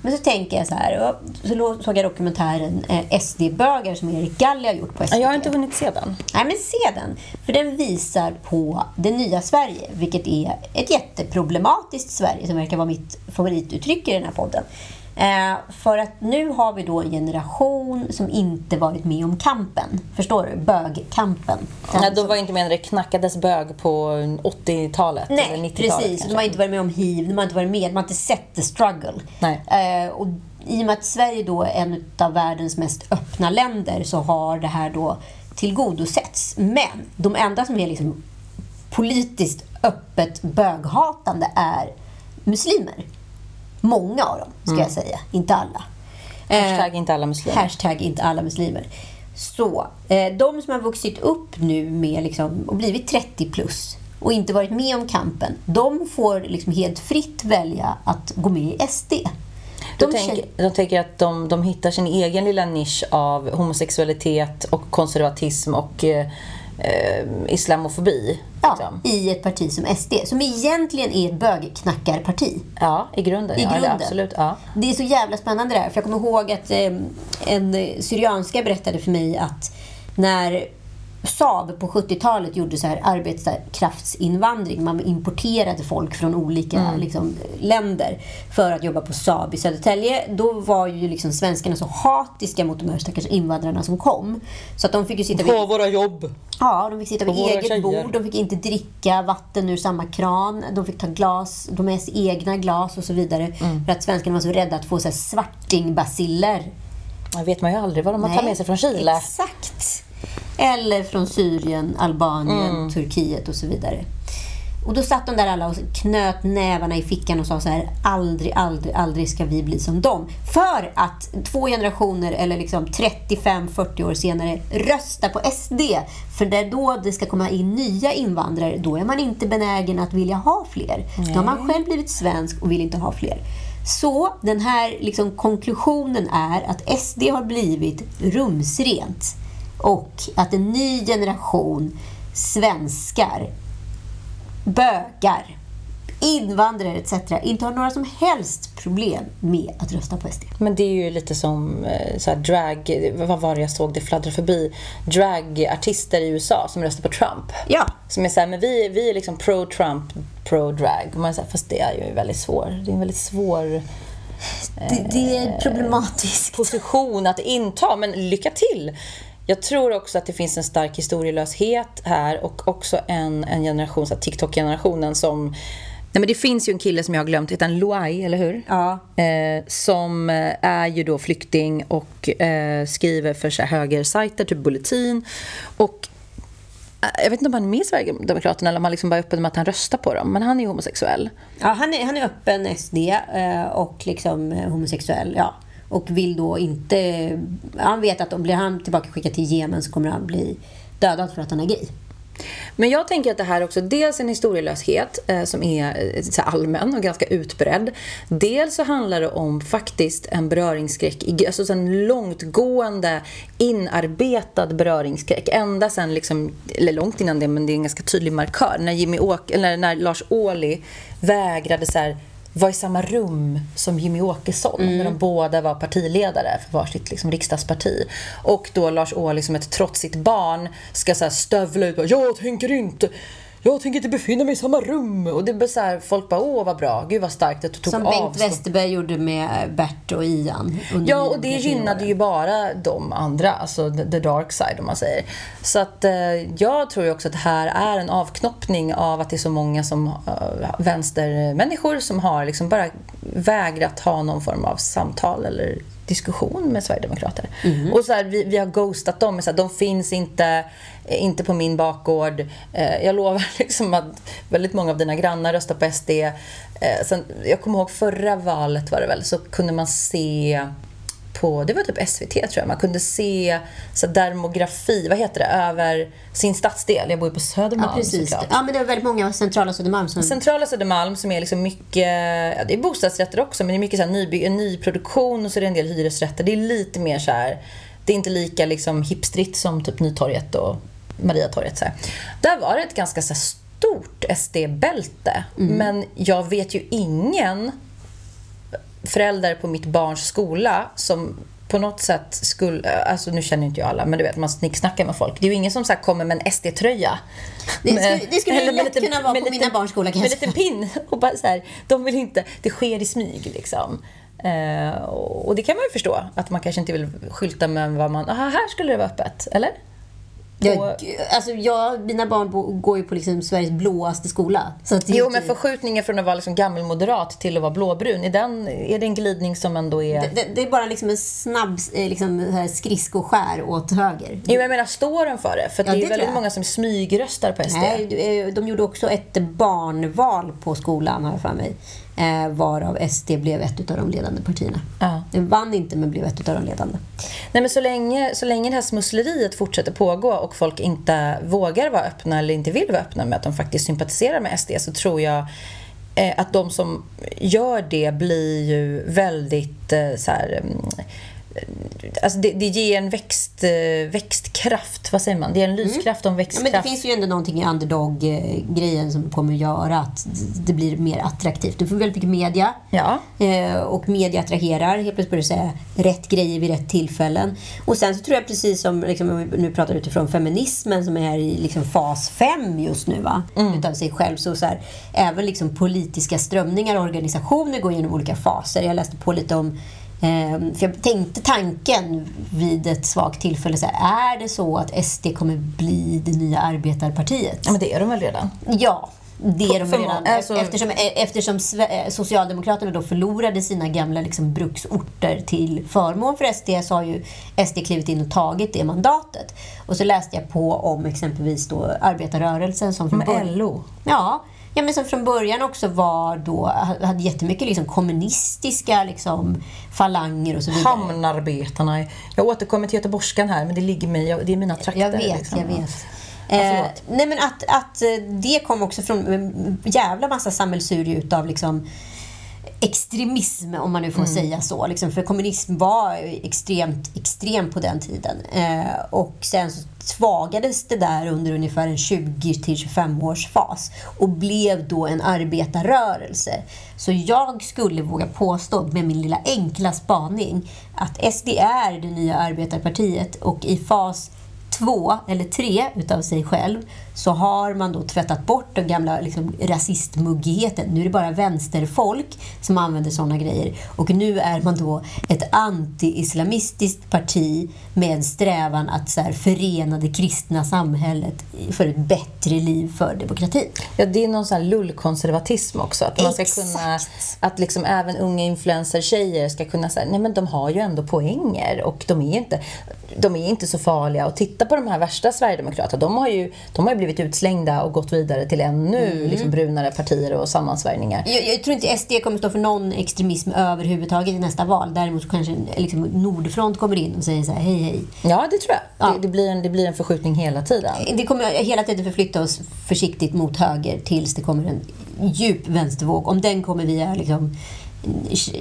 Men så tänker jag så här, så såg jag dokumentären eh, SD-bögar som Erik Galli har gjort på SVT. Jag har inte hunnit se den. Nej, men se den. För den visar på det nya Sverige, vilket är ett jätteproblematiskt Sverige, som verkar vara mitt favorituttryck i den här podden. Eh, för att nu har vi då en generation som inte varit med om kampen. Förstår du? Bögkampen. Den Nej, de var inte med när det knackades bög på 80-talet eller Nej, 90-talet. precis. kanske. De har inte varit med om hiv, de har inte varit med, de har inte sett the struggle. Nej. Eh, och I och med att Sverige då är en av världens mest öppna länder så har det här då tillgodosetts. Men de enda som är liksom politiskt öppet böghatande är muslimer. Många av dem, ska jag säga. Inte alla. Eh, Hashtag inte alla muslimer. Hashtag inte alla muslimer. Så, eh, de som har vuxit upp nu med liksom, och blivit 30 plus och inte varit med om kampen, de får liksom helt fritt välja att gå med i SD. De, De tänker, de tänker att de, de hittar sin egen lilla nisch av homosexualitet och konservatism och eh, islamofobi. ja, liksom. I ett parti som SD, som egentligen är ett bögknackarparti. ja, i grunden. I ja, grunden. Absolut, ja. Det är så jävla spännande det här. För jag kommer ihåg att eh, en syrianska berättade för mig att när Saab på 70-talet gjorde så här arbetskraftsinvandring. Man importerade folk från olika liksom, länder för att jobba på Saab i Södertälje. Då var ju liksom svenskarna så hatiska mot de här stackars invandrarna som kom. Så att de fick ju sitta vid På våra jobb. Ja, de fick sitta vid eget tjejer. bord, de fick inte dricka vatten ur samma kran, de fick ta glas, de med sig egna glas och så vidare. Mm. För att svenskarna var så rädda att få så här svartingbaciller. Det vet man ju aldrig vad de har tagit med sig från Chile. Exakt. Eller från Syrien, Albanien, Mm. Turkiet och så vidare. Och då satt de där alla och knöt nävarna i fickan och sa så här aldrig, aldrig, aldrig ska vi bli som dem. För att två generationer eller liksom 35-40 år senare rösta på SD. För det är då det ska komma in nya invandrare. Då är man inte benägen att vilja ha fler. Då har man själv blivit svensk och vill inte ha fler. Så den här liksom konklusionen är att SD har blivit rumsrent. Och att en ny generation svenskar bögar, invandrare etc. inte har några som helst problem med att rösta på SD. Men det är ju lite som eh, så här, drag... Vad var det jag såg? Det fladdrar förbi. Dragartister i USA som röstar på Trump. Ja. Som är så här, men vi, vi är liksom pro-Trump, pro-drag. Och man säger, fast det är ju väldigt svår. Det är en väldigt svår Det, det är problematiskt. position att inta. Men lycka till! Jag tror också att det finns en stark historielöshet här och också en, en generation, TikTok-generationen som... Nej men det finns ju en kille som jag har glömt, heter han Loai, eller hur? Ja. Eh, som eh, är ju då flykting och eh, skriver för så här, högersajter, typ Bulletin. Och eh, jag vet inte om han är med i Sverigedemokraterna eller om han liksom bara är öppen med att han röstar på dem. Men han är homosexuell. Ja, han, är, han är öppen SD eh, och liksom homosexuell. Ja. Och vill då inte... Han vet att om blir han tillbaka skickad till Jemen så kommer han bli dödad för att han är gay. Men jag tänker att det här också, dels en historielöshet eh, som är eh, så allmän och ganska utbredd. Dels så handlar det om faktiskt en beröringsskräck, alltså en långtgående inarbetad beröringsskräck. Ända sen, liksom, eller långt innan det, men det är en ganska tydlig markör. När, Jimmy Åk, eller när Lars Ohly vägrade så här, vara i samma rum som Jimmy Åkesson när de båda var partiledare för varsitt liksom, riksdagsparti. Och då Lars Ohly som ett trotsigt barn ska så här, stövla ut och bara, Jag tänker inte jag tänker inte befinna mig i samma rum. Och det blir så här, folk bara, åh vad bra, gud vad starkt att du tog Som Bengt avstånd. Westerberg gjorde med Bert och Ian. Ja, och det gynnade ju bara de andra, alltså the, dark side om man säger. Så att eh, jag tror ju också att det här är en avknoppning av att det är så många som eh, vänstermänniskor som har liksom bara vägrat ha någon form av samtal eller diskussion med Sverigedemokrater. Och så här, vi, vi har ghostat dem, så här, de finns inte, eh, inte på min bakgård. Eh, jag lovar liksom att väldigt många av dina grannar röstar på SD. Eh, sen, jag kommer ihåg förra valet var det väl, så kunde man se på, det var typ SVT tror jag, man kunde se så dermografi, vad heter det, över sin stadsdel. Jag bor ju på Södermalm Ja, precis. såklart. Ja, men det är väldigt många centrala Södermalm som... Centrala Södermalm som är liksom mycket, ja, det är bostadsrätter också men det är mycket så här nyby- nyproduktion och så är det en del hyresrätter. Det är lite mer så här, Det är inte lika liksom hipstrigt som typ Nytorget och Mariatorget. Så här. Där var det ett ganska så här, stort SD-bälte. Men jag vet ju ingen förälder på mitt barns skola som på något sätt skulle, alltså nu känner inte jag alla, men du vet man snicksnackar med folk. Det är ju ingen som så kommer med en SD-tröja. Det skulle- det skulle eller lätt kunna vara på mina barns skola, kan Med jag liten pin. Och bara så här, de vill inte, det sker i smyg liksom. Eh, och det kan man ju förstå, att man kanske inte vill skylta med vad man, aha, här skulle det vara öppet, eller? Jag, alltså jag, mina barn bo, går ju på liksom Sveriges blåaste skola. Så att det Jo, inte- men förskjutningen från att vara liksom gammelmoderat till att vara blåbrun, är, den, är det en glidning som ändå är... det, det är bara liksom en snabb eh, liksom, skridskoskär åt höger. Jo, men jag menar, står den för det? För Ja, det är det väldigt många som smygröstar på SD. Nej, eh, de gjorde också ett barnval på skolan, har jag för mig. Eh, varav SD blev ett av de ledande partierna. Ja. De vann inte, men blev ett av de ledande. Nej, men så länge, så länge det här smussleriet fortsätter pågå och folk inte vågar vara öppna eller inte vill vara öppna med att de faktiskt sympatiserar med SD så tror jag eh, att de som gör det blir ju väldigt eh, så här, mm, Alltså det, det ger en växt, eh, växtkraft, vad säger man? Det ger en lyskraft och en Mm. Ja, växtkraft. men det finns ju ändå någonting i underdog-grejen som kommer göra att det blir mer attraktivt. Du får väldigt mycket media. Ja. Eh, och media attraherar. Helt plötsligt börjar du säga rätt grejer vid rätt tillfällen. Och sen så tror jag precis som, liksom, om vi nu pratar utifrån feminismen som är i liksom, fas 5 just nu, va? utav sig själv. Så, så här, även liksom, politiska strömningar och organisationer går igenom olika faser. Jag läste på lite om för jag tänkte tanken vid ett svagt tillfälle, så här, är det så att SD kommer bli det nya arbetarpartiet? ja, men det är de väl redan? Ja, det är de redan. alltså- eftersom eftersom Sve- eh, Socialdemokraterna då förlorade sina gamla liksom, bruksorter till förmån för SD så har ju SD klivit in och tagit det mandatet. Och så läste jag på om exempelvis då arbetarrörelsen som Med. LO? Ja, ja, men som från början också var då, hade jättemycket liksom kommunistiska liksom, falanger och så vidare. Hamnarbetarna. Jag återkommer till göteborgskan här, men det ligger mig, det är mina trakter. Jag vet, liksom. jag vet. Eh, nej men att, att eh, det kom också från en jävla massa sammelsurium utav liksom extremism, om man nu får säga så. Liksom, för kommunism var extremt extrem på den tiden. Eh, och sen så svagades det där under ungefär en 20-25 års fas och blev då en arbetarrörelse. Så jag skulle våga påstå med min lilla enkla spaning att SD är det nya arbetarpartiet och i fas två eller tre utav sig själv så har man då tvättat bort den gamla liksom, rasistmuggigheten. Nu är det bara vänsterfolk som använder sådana grejer. Och nu är man då ett anti-islamistiskt parti med en strävan att så här, förena det kristna samhället för ett bättre liv för demokratin. Ja, det är någon sån här lullkonservatism också. Att man ska Exakt. kunna, att liksom även unga influencer-tjejer ska kunna säga, nej men de har ju ändå poänger och de är inte, de är inte så farliga. Och titta på de här värsta Sverigedemokraterna, de har ju, de har ju blivit utslängda och gått vidare till ännu liksom, brunare partier och sammansvärjningar. Jag, jag tror inte SD kommer stå för någon extremism överhuvudtaget i nästa val. Däremot kanske liksom, Nordfront kommer in och säger så här, hej hej. Ja, det tror jag. Ja. Det, det, blir en, det blir en förskjutning hela tiden. Det kommer hela tiden förflytta oss försiktigt mot höger tills det kommer en djup vänstervåg. Om den kommer via liksom,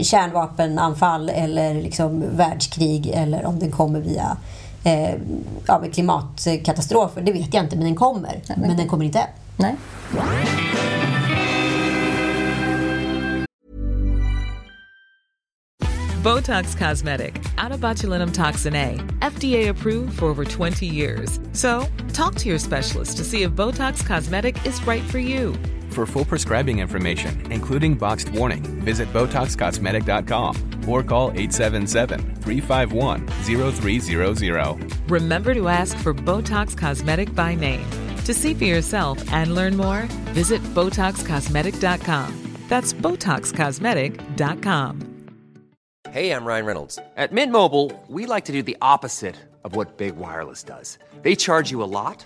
kärnvapenanfall eller liksom, världskrig eller om den kommer via eh, ja, klimatkatastrofer, det vet jag inte, men den kommer. Men den kommer inte än. Nej. Botox Cosmetic, out of botulinum toxin A, FDA approved for over 20 years. So, talk to your specialist to see if Botox Cosmetic is right for you. For full prescribing information, including boxed warning, visit BotoxCosmetic.com or call 877-351-0300. Remember to ask for Botox Cosmetic by name. To see for yourself and learn more, visit BotoxCosmetic.com. That's BotoxCosmetic.com. Hey, I'm Ryan Reynolds. At Mint Mobile, we like to do the opposite of what Big Wireless does. They charge you a lot,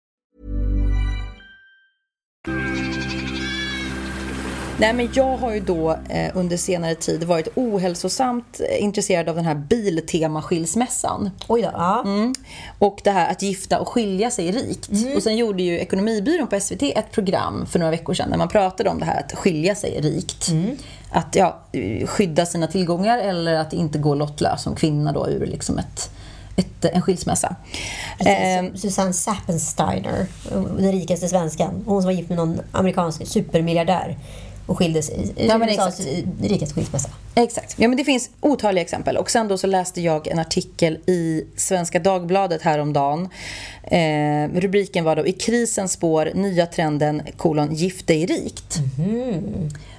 Nej, men jag har ju då eh, under senare tid varit ohälsosamt eh, intresserad av den här biltema-skilsmässan. Oj då. Ja. Mm. Och det här att gifta och skilja sig rikt. Och sen gjorde ju Ekonomibyrån på SVT ett program för några veckor sedan där man pratade om det här att skilja sig rikt. Att ja, skydda sina tillgångar eller att inte gå lottlös som kvinna då ur liksom ett, ett, en skilsmässa. Eh, Susanne Sappensteiner, den rikaste svenskan. Hon som var gift med någon amerikansk supermiljardär och skilde sig. Ja, men USAs exakt. rikaste skilsmässa. Exakt. Ja, men det finns otaliga exempel. Och sen då så läste jag en artikel i Svenska Dagbladet häromdagen. Eh, rubriken var då I krisens spår, nya trenden, kolon, gift dig rikt.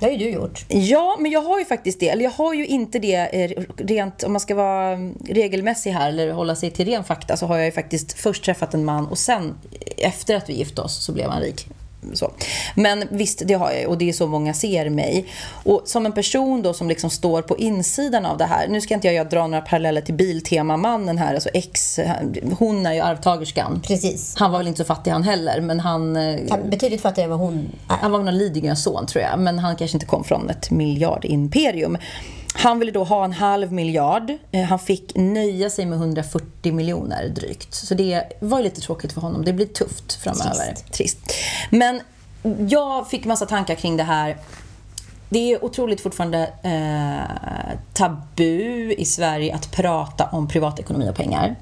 Det har ju du gjort. Ja, men jag har ju faktiskt det. Eller jag har ju inte det eh, rent, om man ska vara mm, regelmässig här eller hålla sig till ren fakta så har jag ju faktiskt först träffat en man och sen efter att vi gifte oss så blev han rik. Så. Men visst, det har jag och det är så många ser mig. Och som en person då som liksom står på insidan av det här. Nu ska inte jag dra några paralleller till Biltema-mannen här, alltså ex, hon är ju arvtagerskan. Precis. Han var väl inte så fattig han heller, men han... eh, Han- Betydligt fattigare än vad hon är. han var väl någon Lidingös son tror jag, men han kanske inte kom från ett miljardimperium. Han ville då ha en halv miljard. Eh, Han fick nöja sig med 140 miljoner drygt. Så det var ju lite tråkigt för honom. Det blir tufft framöver. Trist. Men jag fick massa tankar kring det här. Det är otroligt fortfarande eh, tabu i Sverige att prata om privatekonomi och pengar.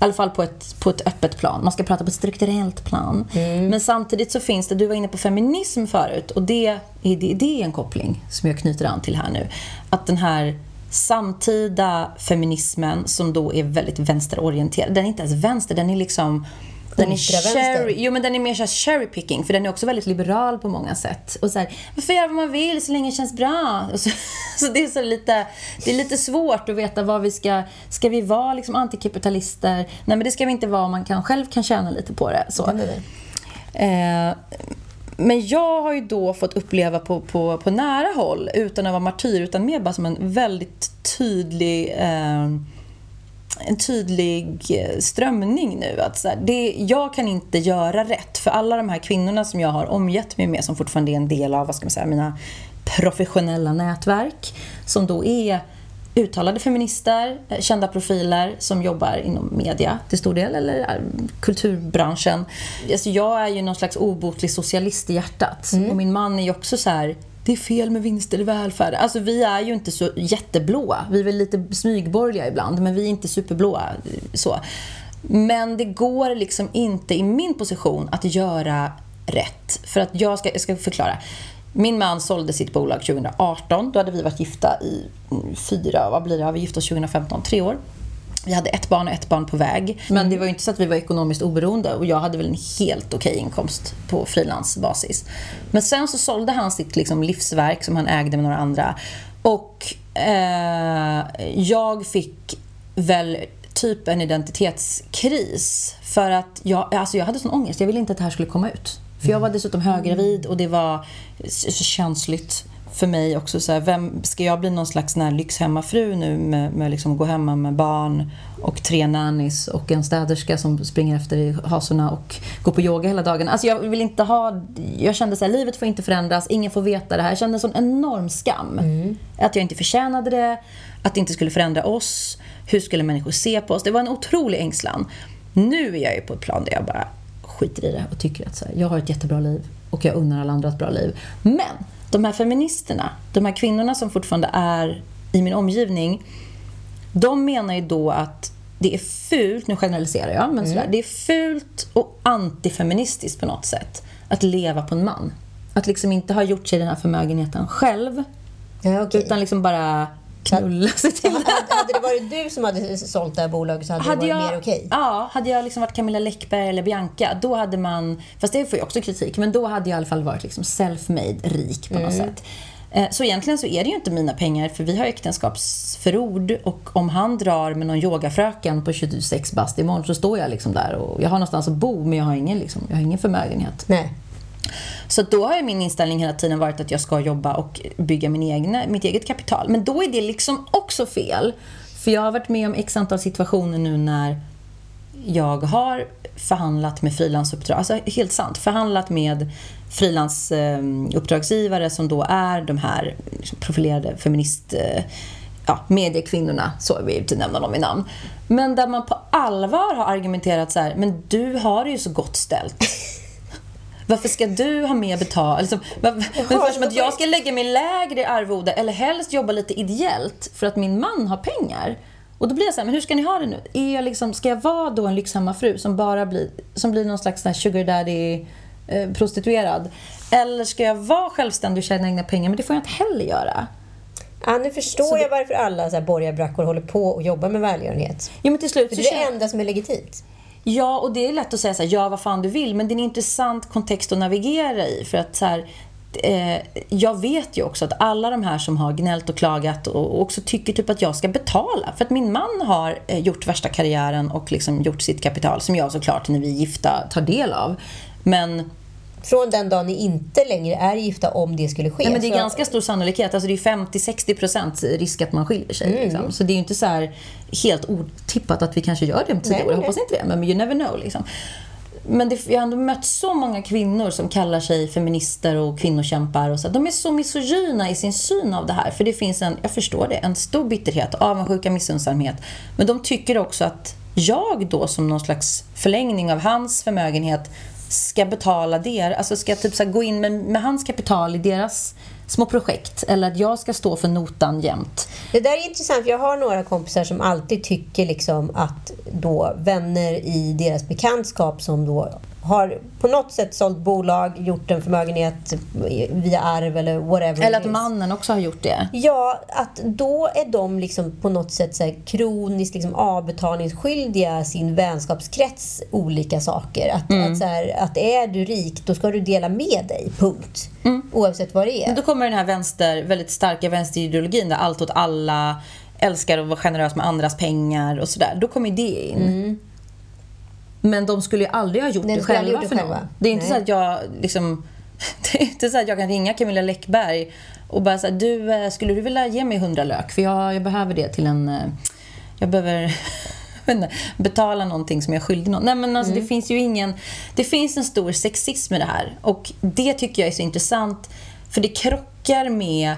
I alla fall på ett, på ett öppet plan. Man ska prata på ett strukturellt plan. Men samtidigt så finns det, du var inne på feminism förut och det, är- det, det är en koppling som jag knyter an till här nu. Att den här samtida feminismen som då är väldigt vänsterorienterad, den är inte ens vänster, den är liksom den är cherry, jo men den är mer såhär cherry picking för den är också väldigt liberal på många sätt. Och så här, man får göra vad man vill så länge det känns bra. Så, så det är så lite, det är lite svårt att veta vad vi ska, ska vi vara liksom antikapitalister? Nej men det ska vi inte vara om man kan, själv kan tjäna lite på det. Så. Eh, men jag har ju då fått uppleva på, på, på nära håll, utan att vara martyr, utan mer bara som en väldigt tydlig eh, en tydlig eh, strömning nu. Att så här, det, jag kan inte göra rätt för alla de här kvinnorna som jag har omgett mig med som fortfarande är en del av vad ska man säga, mina professionella nätverk som då är uttalade feminister, eh, kända profiler som jobbar inom media till stor del, eller eh, kulturbranschen. Alltså jag är ju någon slags obotlig socialist i hjärtat. Och min man är ju också så här det är fel med vinster i välfärden. Alltså vi är ju inte så jätteblåa. Vi är väl lite smygborgerliga ibland, men vi är inte superblåa. Eh, så. Men det går liksom inte i min position att göra rätt. För att jag ska, jag ska förklara. Min man sålde sitt bolag 2018. Då hade vi varit gifta i mm, fyra, vad blir det? Har Vi gift oss 2015, tre år. Vi hade ett barn och ett barn på väg. Men det var ju inte så att vi var ekonomiskt oberoende och jag hade väl en helt okej inkomst på frilansbasis. Men sen så sålde han sitt liksom livsverk som han ägde med några andra. Och eh, jag fick väl typ en identitetskris. För att jag, alltså jag hade sån ångest. Jag ville inte att det här skulle komma ut. För jag var dessutom höggravid och det var så känsligt för mig också. Så här, vem, ska jag bli någon slags här lyxhemmafru nu med, med liksom gå hemma med barn och tre nannies och en städerska som springer efter i hasorna och går på yoga hela dagen. Alltså jag vill inte ha... Jag kände så här, livet får inte förändras, ingen får veta det här. Jag kände en sån enorm skam. Att jag inte förtjänade det, att det inte skulle förändra oss. Hur skulle människor se på oss? Det var en otrolig ängslan. Nu är jag ju på ett plan där jag bara skiter i det och tycker att så här, jag har ett jättebra liv och jag unnar alla andra ett bra liv. Men de här feministerna, de här kvinnorna som fortfarande är i min omgivning, de menar ju då att det är fult, nu generaliserar jag, men sådär, det är fult och antifeministiskt på något sätt att leva på en man. Att liksom inte ha gjort sig den här förmögenheten själv, Ja, okej. utan liksom bara knulla sig till hade, hade det varit du som hade sålt det här bolaget så hade, hade det jag, varit mer okej? Ja, hade jag liksom varit Camilla Läckberg eller Bianca, då hade man, fast det får ju också kritik, men då hade jag i alla fall varit liksom self-made rik på något sätt. Eh, Så egentligen så är det ju inte mina pengar, för vi har äktenskapsförord och om han drar med någon yogafröken på 26 bast imorgon så står jag liksom där och jag har någonstans att bo, men jag har ingen, liksom, jag har ingen förmögenhet. Nej. Så då har ju min inställning hela tiden varit att jag ska jobba och bygga min egna, mitt eget kapital. Men då är det liksom också fel. För jag har varit med om x antal situationer nu när jag har förhandlat med frilansuppdrag, alltså helt sant, förhandlat med frilansuppdragsgivare eh, som då är de här profilerade feminist eh, ja, mediekvinnorna, så vi inte nämna dem i namn. Men där man på allvar har argumenterat så här, men du har det ju så gott ställt. Varför ska du ha mer betalt? Alltså, ungefär som att jag ska lägga mig lägre i arvode eller helst jobba lite ideellt för att min man har pengar. Och då blir jag så här, men hur ska ni ha det nu? Är jag liksom, ska jag vara då en lyxhemmafru som bara blir, som blir någon slags sugar daddy eh, prostituerad? Eller ska jag vara självständig och tjäna egna pengar? Men det får jag inte heller göra. Ja, nu förstår jag varför alla så här borgarbrackor håller på och jobbar med välgörenhet. Ja, men till slut För så det är det enda som är legitimt. Ja, och det är lätt att säga så här, ja vad fan du vill, men det är en intressant kontext att navigera i. För att så här, eh, jag vet ju också att alla de här som har gnällt och klagat och också tycker typ att jag ska betala. För att min man har eh, gjort värsta karriären och liksom gjort sitt kapital, som jag såklart när vi är gifta tar del av. Men från den dagen ni inte längre är gifta, om det skulle ske. Nej, men det är Så- ganska stor sannolikhet. Alltså det är 50-60% risk att man skiljer sig. Mm. Liksom. Så det är ju inte så här helt otippat att vi kanske gör det om tio år. Jag hoppas inte det, men you never know. Liksom. Men det, jag har ändå mött så många kvinnor som kallar sig feminister och kvinnokämpar. Och så. De är så misogyna i sin syn av det här. För det finns en, jag förstår det, en stor bitterhet, avundsjuka, missunnsamhet. Men de tycker också att jag då som någon slags förlängning av hans förmögenhet ska betala deras... alltså ska typ så gå in med, med hans kapital i deras små projekt. Eller att jag ska stå för notan jämt. Det där är intressant, för jag har några kompisar som alltid tycker liksom att då vänner i deras bekantskap som då har på något sätt sålt bolag, gjort en förmögenhet via arv eller whatever. Eller att mannen också har gjort det. Ja, att då är de liksom på något sätt så kroniskt liksom avbetalningsskyldiga sin vänskapskrets olika saker. Att, Mm. att, så här, att är du rik, då ska du dela med dig. Punkt. Oavsett vad det är. Men då kommer den här vänster, väldigt starka vänsterideologin där allt åt alla, älskar att vara generös med andras pengar och sådär. Då kommer det in. Men de skulle ju aldrig ha gjort Nej, de det själva gjort för det någon. själva. Det är inte Nej. så att jag liksom... Det är inte så att jag kan ringa Camilla Läckberg och bara säga du, eh, skulle du vilja ge mig 100 lök? För jag, jag behöver det till en... eh, Jag behöver... betala någonting som jag är skyldig någon. Nej men alltså Mm. det finns ju ingen... Det finns en stor sexism i det här. Och det tycker jag är så intressant. För det krockar med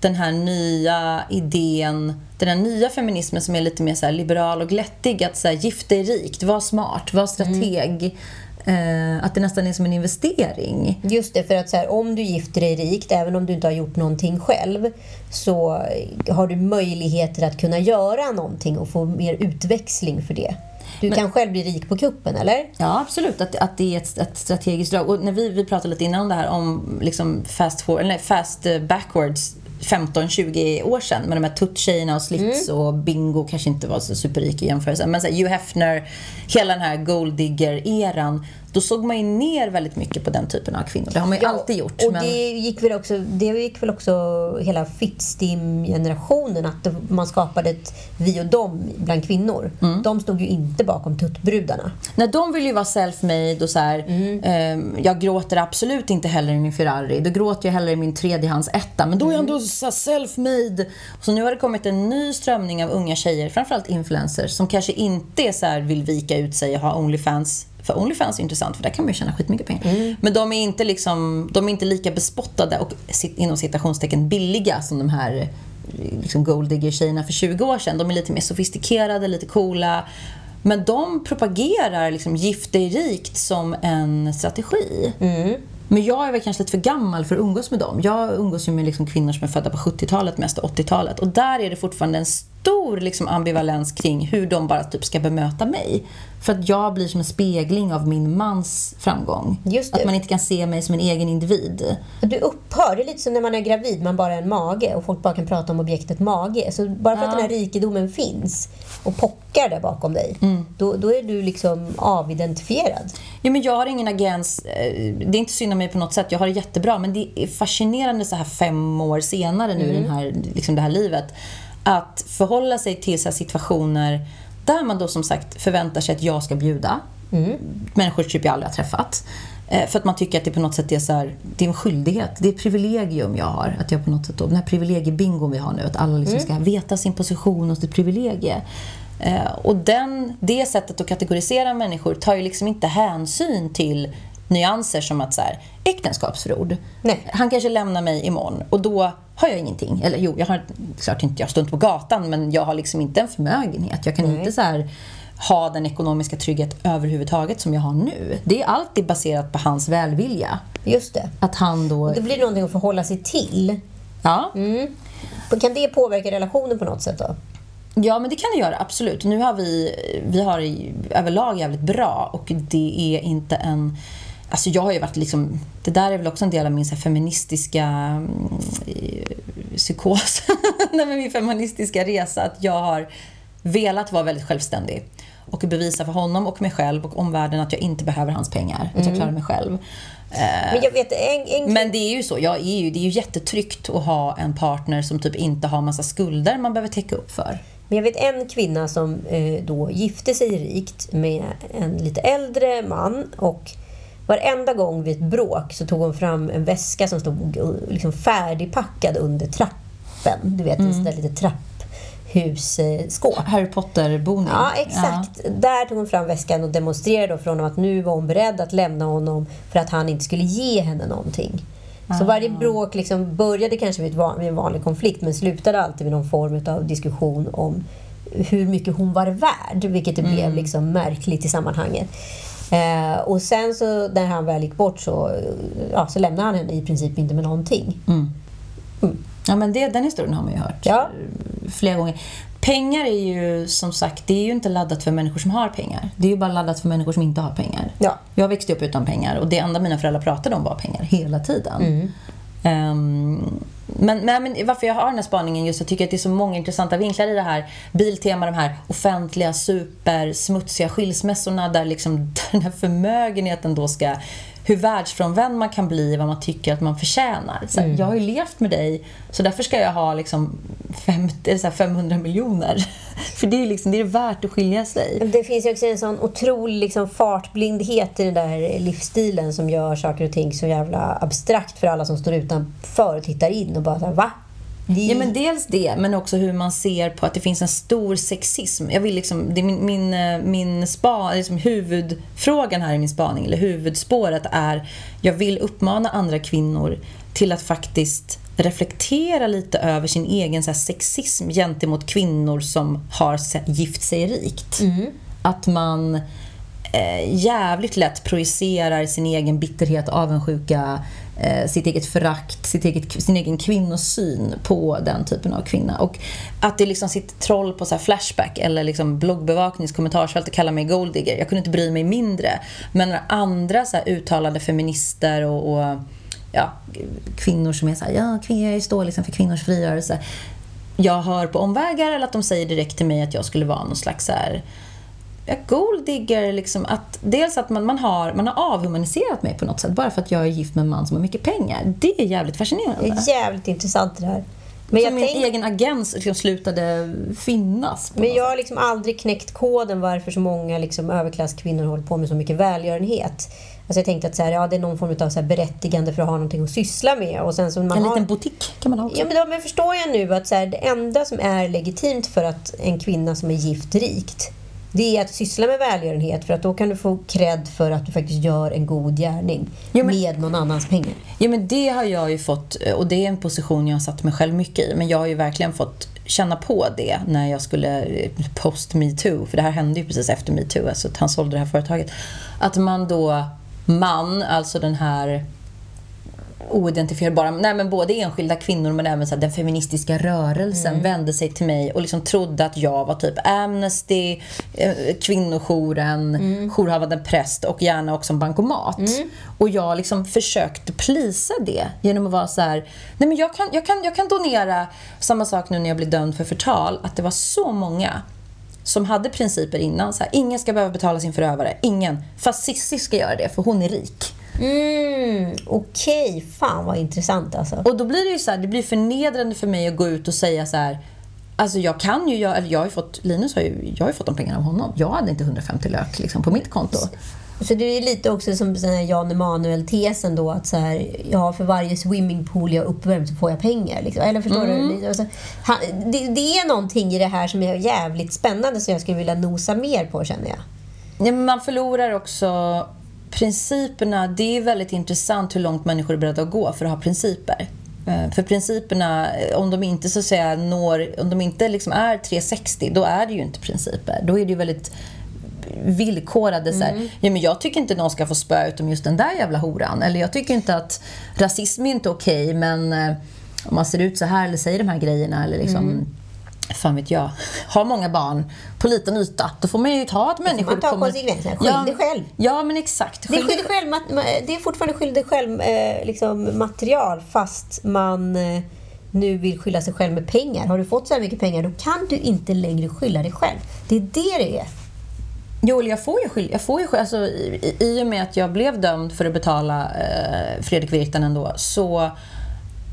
den här nya idén, den här nya feminismen som är lite mer så liberal och glättig. Att så här, gift dig rikt, var smart, var strateg. Eh, att det nästan är som en investering. Just det, för att så här, om du gifter dig rikt, även om du inte har gjort någonting själv, så har du möjligheter att kunna göra någonting och få mer utväxling för det. Du kan själv bli rik på kuppen, eller? Ja, absolut. Att, att det är ett, ett strategiskt drag. Och när vi, vi pratade lite innan om det här om liksom fast, for, eller fast eh, backwards 15-20 år sedan med de här tutt-tjejerna och slits och bingo kanske inte var så superrik i jämförelse. Men så här, Hugh Hefner, hela den här golddigger-eran. Då såg man ju ner väldigt mycket på den typen av kvinnor. Det har man ju alltid gjort. Och men... det gick väl också, det gick väl också hela Fittstim-generationen, att man skapade ett vi och dem bland kvinnor. Mm. De stod ju inte bakom tuttbrudarna. Nej, de vill ju vara self-made och så här, ehm, jag gråter absolut inte heller i min Ferrari. Då gråter jag hellre i min tredjehands etta. Men då är jag ändå så här self-made. Så nu har det kommit en ny strömning av unga tjejer, framförallt influencers, som kanske inte är så här, vill vika ut sig och ha Onlyfans. För Onlyfans är intressant för där kan man ju tjäna skitmycket pengar. Men de är inte liksom, de är inte lika bespottade och inom citationstecken billiga som de här liksom golddigger-tjejerna för 20 år sedan. De är lite mer sofistikerade, lite coola. Men de propagerar liksom gift dig rikt som en strategi. Men jag är väl kanske lite för gammal för att umgås med dem. Jag umgås ju med liksom kvinnor som är födda på 70-talet, mest 80-talet. Och där är det fortfarande en stor liksom ambivalens kring hur de bara typ ska bemöta mig. För att jag blir som en spegling av min mans framgång. Att man inte kan se mig som en egen individ. Du upphör, det är lite som när man är gravid, man bara är en mage och folk bara kan prata om objektet mage. Så bara för att Ja. den här rikedomen finns och pockar där bakom dig, Mm. då, då är du liksom avidentifierad. Ja, men jag har ingen agens. eh, Det är inte synd om mig på något sätt. Jag har det jättebra. Men det är fascinerande så här fem år senare nu i den här, liksom det här livet. Att förhålla sig till så situationer där man då som sagt förväntar sig att jag ska bjuda. Människor typ jag aldrig har träffat. Eh, För att man tycker att det på något sätt är så här, det är en skyldighet. Det är ett privilegium jag har. Att jag på något sätt då, den här privilegiebingon vi har nu. Att alla liksom ska veta sin position och sitt privilegie. Eh, och den, det sättet att kategorisera människor tar ju liksom inte hänsyn till nyanser som att så här, äktenskapsförord. Nej. Han kanske lämnar mig imorgon och då har jag ingenting. Eller jo, jag har klart inte, jag står inte på gatan men jag har liksom inte en förmögenhet. Jag kan Nej. inte så här ha den ekonomiska trygghet överhuvudtaget som jag har nu. Det är alltid baserat på hans välvilja. Just det. Att han då... Det blir någonting att förhålla sig till. Ja. Kan det påverka relationen på något sätt då? Ja, men det kan det göra, absolut. Nu har vi, vi har överlag jävligt bra och det är inte en... Alltså jag har ju varit liksom... Det där är väl också en del av min så feministiska mm, eh, psykos. Nej, min feministiska resa. Att jag har velat vara väldigt självständig och bevisa för honom och mig själv och omvärlden att jag inte behöver hans pengar. Att jag klarar mig själv. Men jag vet, en, en Men det är ju så. Jag är ju, det är ju jättetryggt att ha en partner som typ inte har massa skulder man behöver täcka upp för. Men jag vet en kvinna som eh, då gifte sig rikt med en lite äldre man och varenda gång vid ett bråk så tog hon fram en väska som stod liksom färdigpackad under trappen. Du vet, en sån där lite trapphusskåp. Harry Potter-boning. Ja, exakt. Där tog hon fram väskan och demonstrerade för honom att nu var hon beredd att lämna honom för att han inte skulle ge henne någonting. Så varje bråk liksom började kanske vid, van, vid en vanlig konflikt men slutade alltid med någon form av diskussion om hur mycket hon var värd, vilket det blev liksom märkligt i sammanhanget. Eh, och sen så när han väl gick bort så, ja, så lämnade han henne i princip inte med någonting. Ja, men det, den historien har man ju hört Ja. flera gånger. Pengar är ju som sagt, det är ju inte laddat för människor som har pengar. Det är ju bara laddat för människor som inte har pengar. Ja. Jag växte upp utan pengar och det enda mina föräldrar pratade om var pengar hela tiden. Mm. Ehm, men, men, men varför jag har den här spaningen just, jag tycker att det är så många intressanta vinklar i det här. Biltema, de här offentliga, supersmutsiga skilsmässorna där liksom den här förmögenheten då ska hur världsfrånvänd man kan bli, vad man tycker att man förtjänar. Så här, Jag har ju levt med dig, så därför ska jag ha liksom 50, eller så här 500 miljoner. För det är, liksom, det är värt att skilja sig. Det finns ju också en sån otrolig liksom fartblindhet i den där livsstilen som gör saker och ting så jävla abstrakt för alla som står utanför och tittar in och bara såhär, va? Ja, men dels det, men också hur man ser på att det finns en stor sexism. Jag vill liksom, det är min, min, eh, min spa, liksom huvudfrågan här i min spaning, eller huvudspåret är, jag vill uppmana andra kvinnor till att faktiskt reflektera lite över sin egen så här, sexism gentemot kvinnor som har gift sig rikt. Att man eh, jävligt lätt projicerar sin egen bitterhet, avundsjuka, eh, sitt eget förakt, sitt eget, sin egen kvinnosyn på den typen av kvinna. Och att det liksom sitter troll på så här Flashback eller liksom bloggbevaknings kommentarsfält och kallar mig golddigger. Jag kunde inte bry mig mindre. Men när andra så här uttalade feminister och, och ja, kvinnor som är så här, ja, kvinnor, jag står liksom för kvinnors frigörelse. Jag hör på omvägar eller att de säger direkt till mig att jag skulle vara någon slags så här, ja, golddigger, liksom att dels att man, man, har, man har avhumaniserat mig på något sätt bara för att jag är gift med en man som har mycket pengar. Det är jävligt Det fascinerande. är jävligt intressant det här. Men jag, min tänk, egen agens liksom slutade finnas. Men jag har liksom aldrig knäckt koden varför så många liksom överklasskvinnor håller på med så mycket välgörenhet. Alltså jag tänkte att så här, ja, det är någon form av så här berättigande för att ha någonting att syssla med. Och sen så man En har... liten butik kan man ha också. Ja, men, då, men förstår jag nu att så här, det enda som är legitimt för att en kvinna som är gift rikt det är att syssla med välgörenhet för att då kan du få cred för att du faktiskt gör en god gärning Jo, men- med någon annans pengar. Ja, men det har jag ju fått, och det är en position jag har satt mig själv mycket i, men jag har ju verkligen fått känna på det när jag skulle eh, post metoo, för det här hände ju precis efter metoo, alltså att han sålde det här företaget. Att man då, man, alltså den här oidentifierbara, nej men både enskilda kvinnor men även så den feministiska rörelsen vände sig till mig och liksom trodde att jag var typ Amnesty, eh, kvinnojouren, jourhavande präst och gärna också en bankomat. Och jag liksom försökte plisa det genom att vara så här, nej men jag kan, jag, kan, jag kan donera, samma sak nu när jag blev dömd för förtal, att det var så många som hade principer innan. Så här, ingen ska behöva betala sin förövare. Ingen. Fast Cissi ska göra det, för hon är rik. Mm, Okej, fan vad intressant alltså. Och då blir det ju så här, det blir förnedrande för mig att gå ut och säga så här. Alltså jag kan ju, jag, eller jag har ju fått, Linus har ju, jag har ju fått de pengarna av honom. Jag hade inte 150 lök liksom på mitt konto. Så det är lite också som Jan Emanuel-tesen då att så här, ja, för varje swimmingpool jag uppvärmt så får jag pengar. Liksom. Eller förstår Mm. du? Alltså, han, det, det är någonting i det här som är jävligt spännande som jag skulle vilja nosa mer på känner jag. Ja, man förlorar också principerna. Det är väldigt intressant hur långt människor är beredda att gå för att ha principer. Eh, För principerna, eh, om de inte så att säga når, om de inte liksom är 360, då är det ju inte principer. Då är det ju väldigt villkorade så här, ja men jag tycker inte någon ska få spö utom just den där jävla horan. Eller jag tycker inte att rasism är inte okej, men eh, om man ser ut så här eller säger de här grejerna eller liksom fan vet jag, har många barn på liten yta, då får man ju ta att människor man ta kommer... konsekvenserna. Skyll dig själv. Ja, men exakt. Det är, Skyll dig skydd själv, det är fortfarande skydd dig själv eh, liksom, material fast man eh, nu vill skylla sig själv med pengar. Har du fått så här mycket pengar då kan du inte längre skylla dig själv. Det är det det är. Jo, jag får ju skyld, jag får ju skyld, alltså, i, I och med att jag blev dömd för att betala eh, Fredrik Virtanen då, så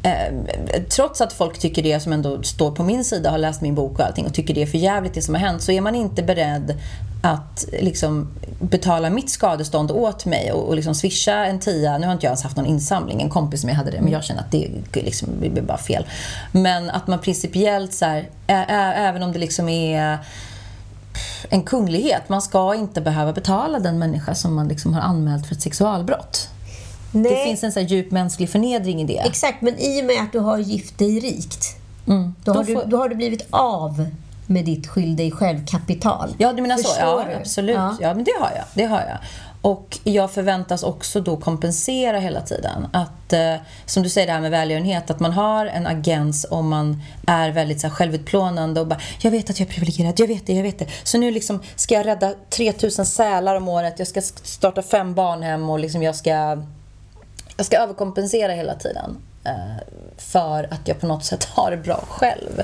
eh, trots att folk tycker det som ändå står på min sida, har läst min bok och allting och tycker det är för jävligt det som har hänt, så är man inte beredd att liksom, betala mitt skadestånd åt mig och, och liksom swisha en tia. Nu har inte jag ens haft någon insamling, en kompis som jag hade det, men jag känner att det, liksom, det blir bara fel. Men att man principiellt, så här, ä, ä, även om det liksom är en kunglighet. Man ska inte behöva betala den människa som man liksom har anmält för ett sexualbrott. Nej, Det finns en så djup mänsklig förnedring i det. Exakt, men i och med att du har gift dig rikt Mm. då, har Då får- du, då har du blivit av med ditt skyll dig själv-kapital. Ja, du menar så? Förstår Ja, du? absolut. Ja. Ja. men det har jag. Det har jag. Och jag förväntas också då kompensera hela tiden. Att, eh, som du säger det här med välgörenhet, att man har en agens om man är väldigt så här, självutplånande och bara “jag vet att jag är privilegierad, jag vet det, jag vet det”. Så nu liksom ska jag rädda 3000 sälar om året, jag ska starta fem barnhem och liksom jag ska jag ska överkompensera hela tiden eh, för att jag på något sätt har det bra själv.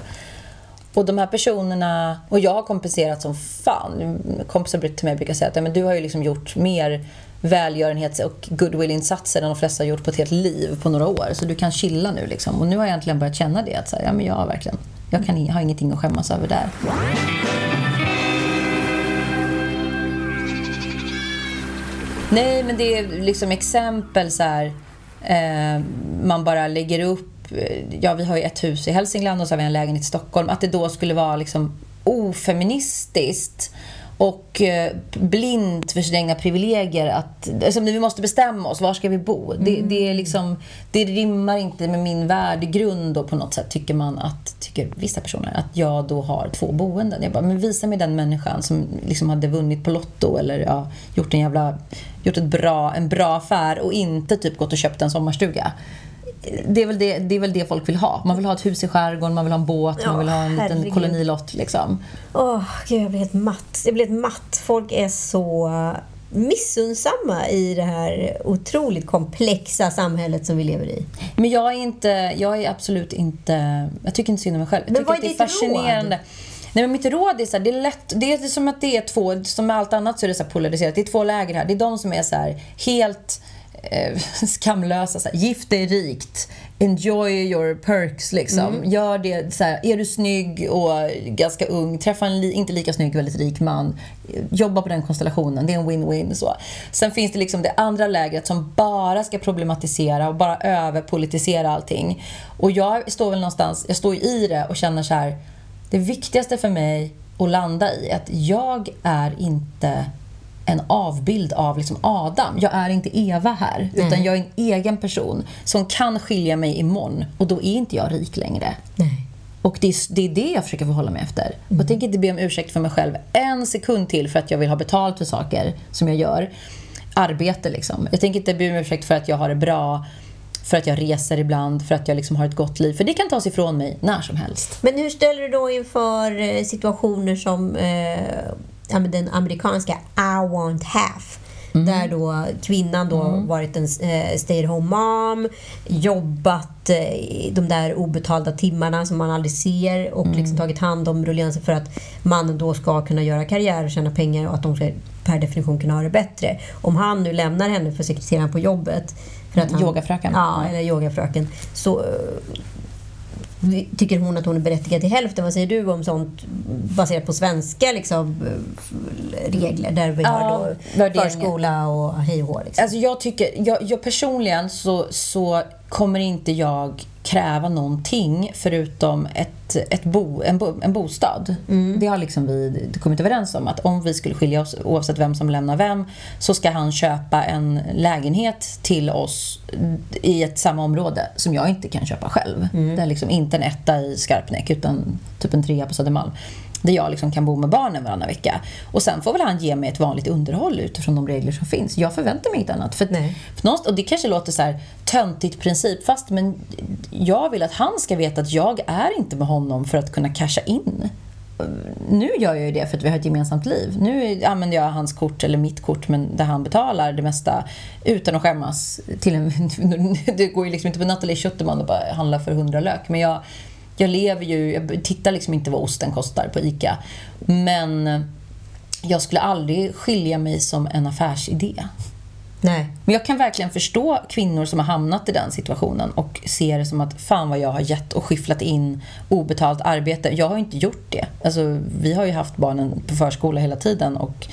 Och de här personerna, och jag har kompenserat som fan. Kompisar till mig brukar säga att "Ja, men du har ju liksom gjort mer välgörenhets och goodwill-insatser än de flesta har gjort på ett helt liv på några år. Så du kan chilla nu liksom. Och nu har jag egentligen börjat känna det. Att så här, ja, men jag har verkligen, jag kan, har ingenting att skämmas över där. Nej, men det är liksom exempel så här. Eh, man bara lägger upp. eh, Ja, vi har ju ett hus i Hälsingland och så har vi en lägenhet i Stockholm. Att det då skulle vara liksom ofeministiskt och eh, blint för sina egna privilegier. Att, alltså, vi måste bestämma oss, var ska vi bo? Det, det, är liksom, det rimmar inte med min värdegrund då på något sätt, tycker man att, tycker vissa personer, att jag då har två boenden. Jag bara, men visa mig den människan som liksom hade vunnit på Lotto eller ja, gjort en jävla, gjort ett bra, en bra affär och inte typ gått och köpt en sommarstuga. Det är, väl det, det är väl det folk vill ha. Man vill ha ett hus i skärgården, man vill ha en båt, Ja, man vill ha en liten herregud. kolonilott liksom. Åh, gud, jag blir helt matt. Jag blir helt matt. Folk är så missunnsamma i det här otroligt komplexa samhället som vi lever i. Men jag är inte, jag är absolut inte, jag tycker inte synd om mig själv. Jag Men vad är det ditt fascinerande. Nej men mitt råd är så här, det är lätt, det är som att det är två, som med allt annat så är det så polariserat. Det är två läger här. Det är de som är så här helt eh, skamlösa, så här, gift dig rikt, enjoy your perks liksom. Gör det så här, är du snygg och ganska ung, träffa en li, inte lika snygg, väldigt rik man. Jobba på den konstellationen, det är en win-win. så. Sen finns det liksom det andra lägret som bara ska problematisera och bara överpolitisera allting. Och jag står väl någonstans, jag står i det och känner så här, det viktigaste för mig att landa i är att jag är inte en avbild av liksom Adam. Jag är inte Eva här, utan jag är en egen person som kan skilja mig imorgon och då är inte jag rik längre. Nej. Och det är, det är det jag försöker förhålla mig efter. Och jag tänker inte be om ursäkt för mig själv en sekund till för att jag vill ha betalt för saker som jag gör. Arbete liksom. Jag tänker inte be om ursäkt för att jag har det bra, för att jag reser ibland, för att jag liksom har ett gott liv. För det kan tas ifrån mig när som helst. Men hur ställer du då inför eh, situationer som eh, den amerikanska I want half? Där då kvinnan då varit en eh, stay at home mom, jobbat eh, de där obetalda timmarna som man aldrig ser och liksom tagit hand om rulliansen för att mannen då ska kunna göra karriär och tjäna pengar och att de ska per definition kunna ha det bättre. Om han nu lämnar henne för sekreteraren på jobbet för att han, Yogafröken. Ja, eller yogafröken. Så eh, tycker hon att hon är berättigad till hälften. Vad säger du om sånt baserat på svenska liksom, regler där vi Ja, har då förskola och hej och hå, liksom. Alltså jag tycker, jag, jag personligen så, så kommer inte jag kräva någonting förutom ett, ett bo, en, bo, en bostad. Det har liksom vi kommit överens om att om vi skulle skilja oss oavsett vem som lämnar vem så ska han köpa en lägenhet till oss i ett samma område som jag inte kan köpa själv. Det är liksom inte en etta i Skarpnäck utan typ en trea på Södermalm där jag liksom kan bo med barnen varannan vecka. Och sen får väl han ge mig ett vanligt underhåll utifrån de regler som finns. Jag förväntar mig inget annat. För, Nej. för någonstans, och det kanske låter så här töntigt principfast, men jag vill att han ska veta att jag är inte med honom för att kunna casha in. Nu gör jag ju det för att vi har ett gemensamt liv. Nu använder jag hans kort, eller mitt kort, men där han betalar det mesta utan att skämmas. Till en, det går ju liksom inte på Nathalie Schutterman och bara handla för 100 lök. Men jag, jag lever ju, jag tittar liksom inte vad osten kostar på ICA. Men jag skulle aldrig skilja mig som en affärsidé. Nej. Men jag kan verkligen förstå kvinnor som har hamnat i den situationen och ser det som att fan vad jag har gett och skyfflat in obetalt arbete. Jag har ju inte gjort det. Alltså, vi har ju haft barnen på förskola hela tiden och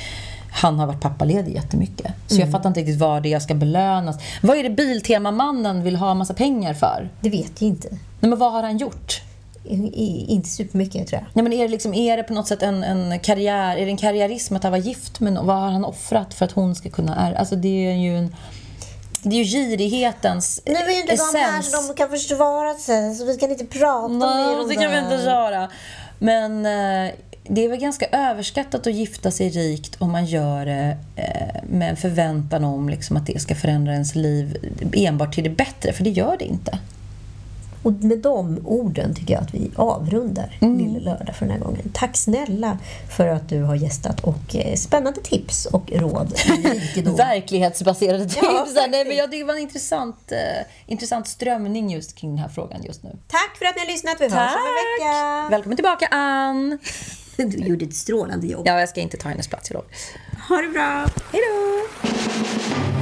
han har varit pappaledig jättemycket. Så jag fattar inte riktigt vad det är jag ska belönas. Vad är det Biltema-mannen vill ha massa pengar för? Det vet jag inte. Nej, men vad har han gjort? I, inte supermycket tror jag. Nej, men är, det liksom, är det på något sätt en, en karriär, är det en karriärism att han var gift med någon? Vad har han offrat för att hon ska kunna är, Alltså det är ju en... Det är ju girighetens Nu är ju inte de här essens. så de kan försvara sig, så vi kan inte prata mer Nej, om det kan vi inte göra. Men eh, det är väl ganska överskattat att gifta sig rikt om man gör det eh, med en förväntan om liksom, att det ska förändra ens liv enbart till det bättre, för det gör det inte. Och med de orden tycker jag att vi avrundar Mm. Lille Lördag för den här gången. Tack snälla för att du har gästat och eh, spännande tips och råd. Verklighetsbaserade tips. Ja, Nej, men ja, det var en intressant, eh, intressant strömning just kring den här frågan just nu. Tack för att ni har lyssnat. Vi hörs om en vecka. Välkommen tillbaka, Ann! Du gjorde ett strålande jobb. Ja, jag ska inte ta hennes plats, jag lovar. Ha det bra. Hej då!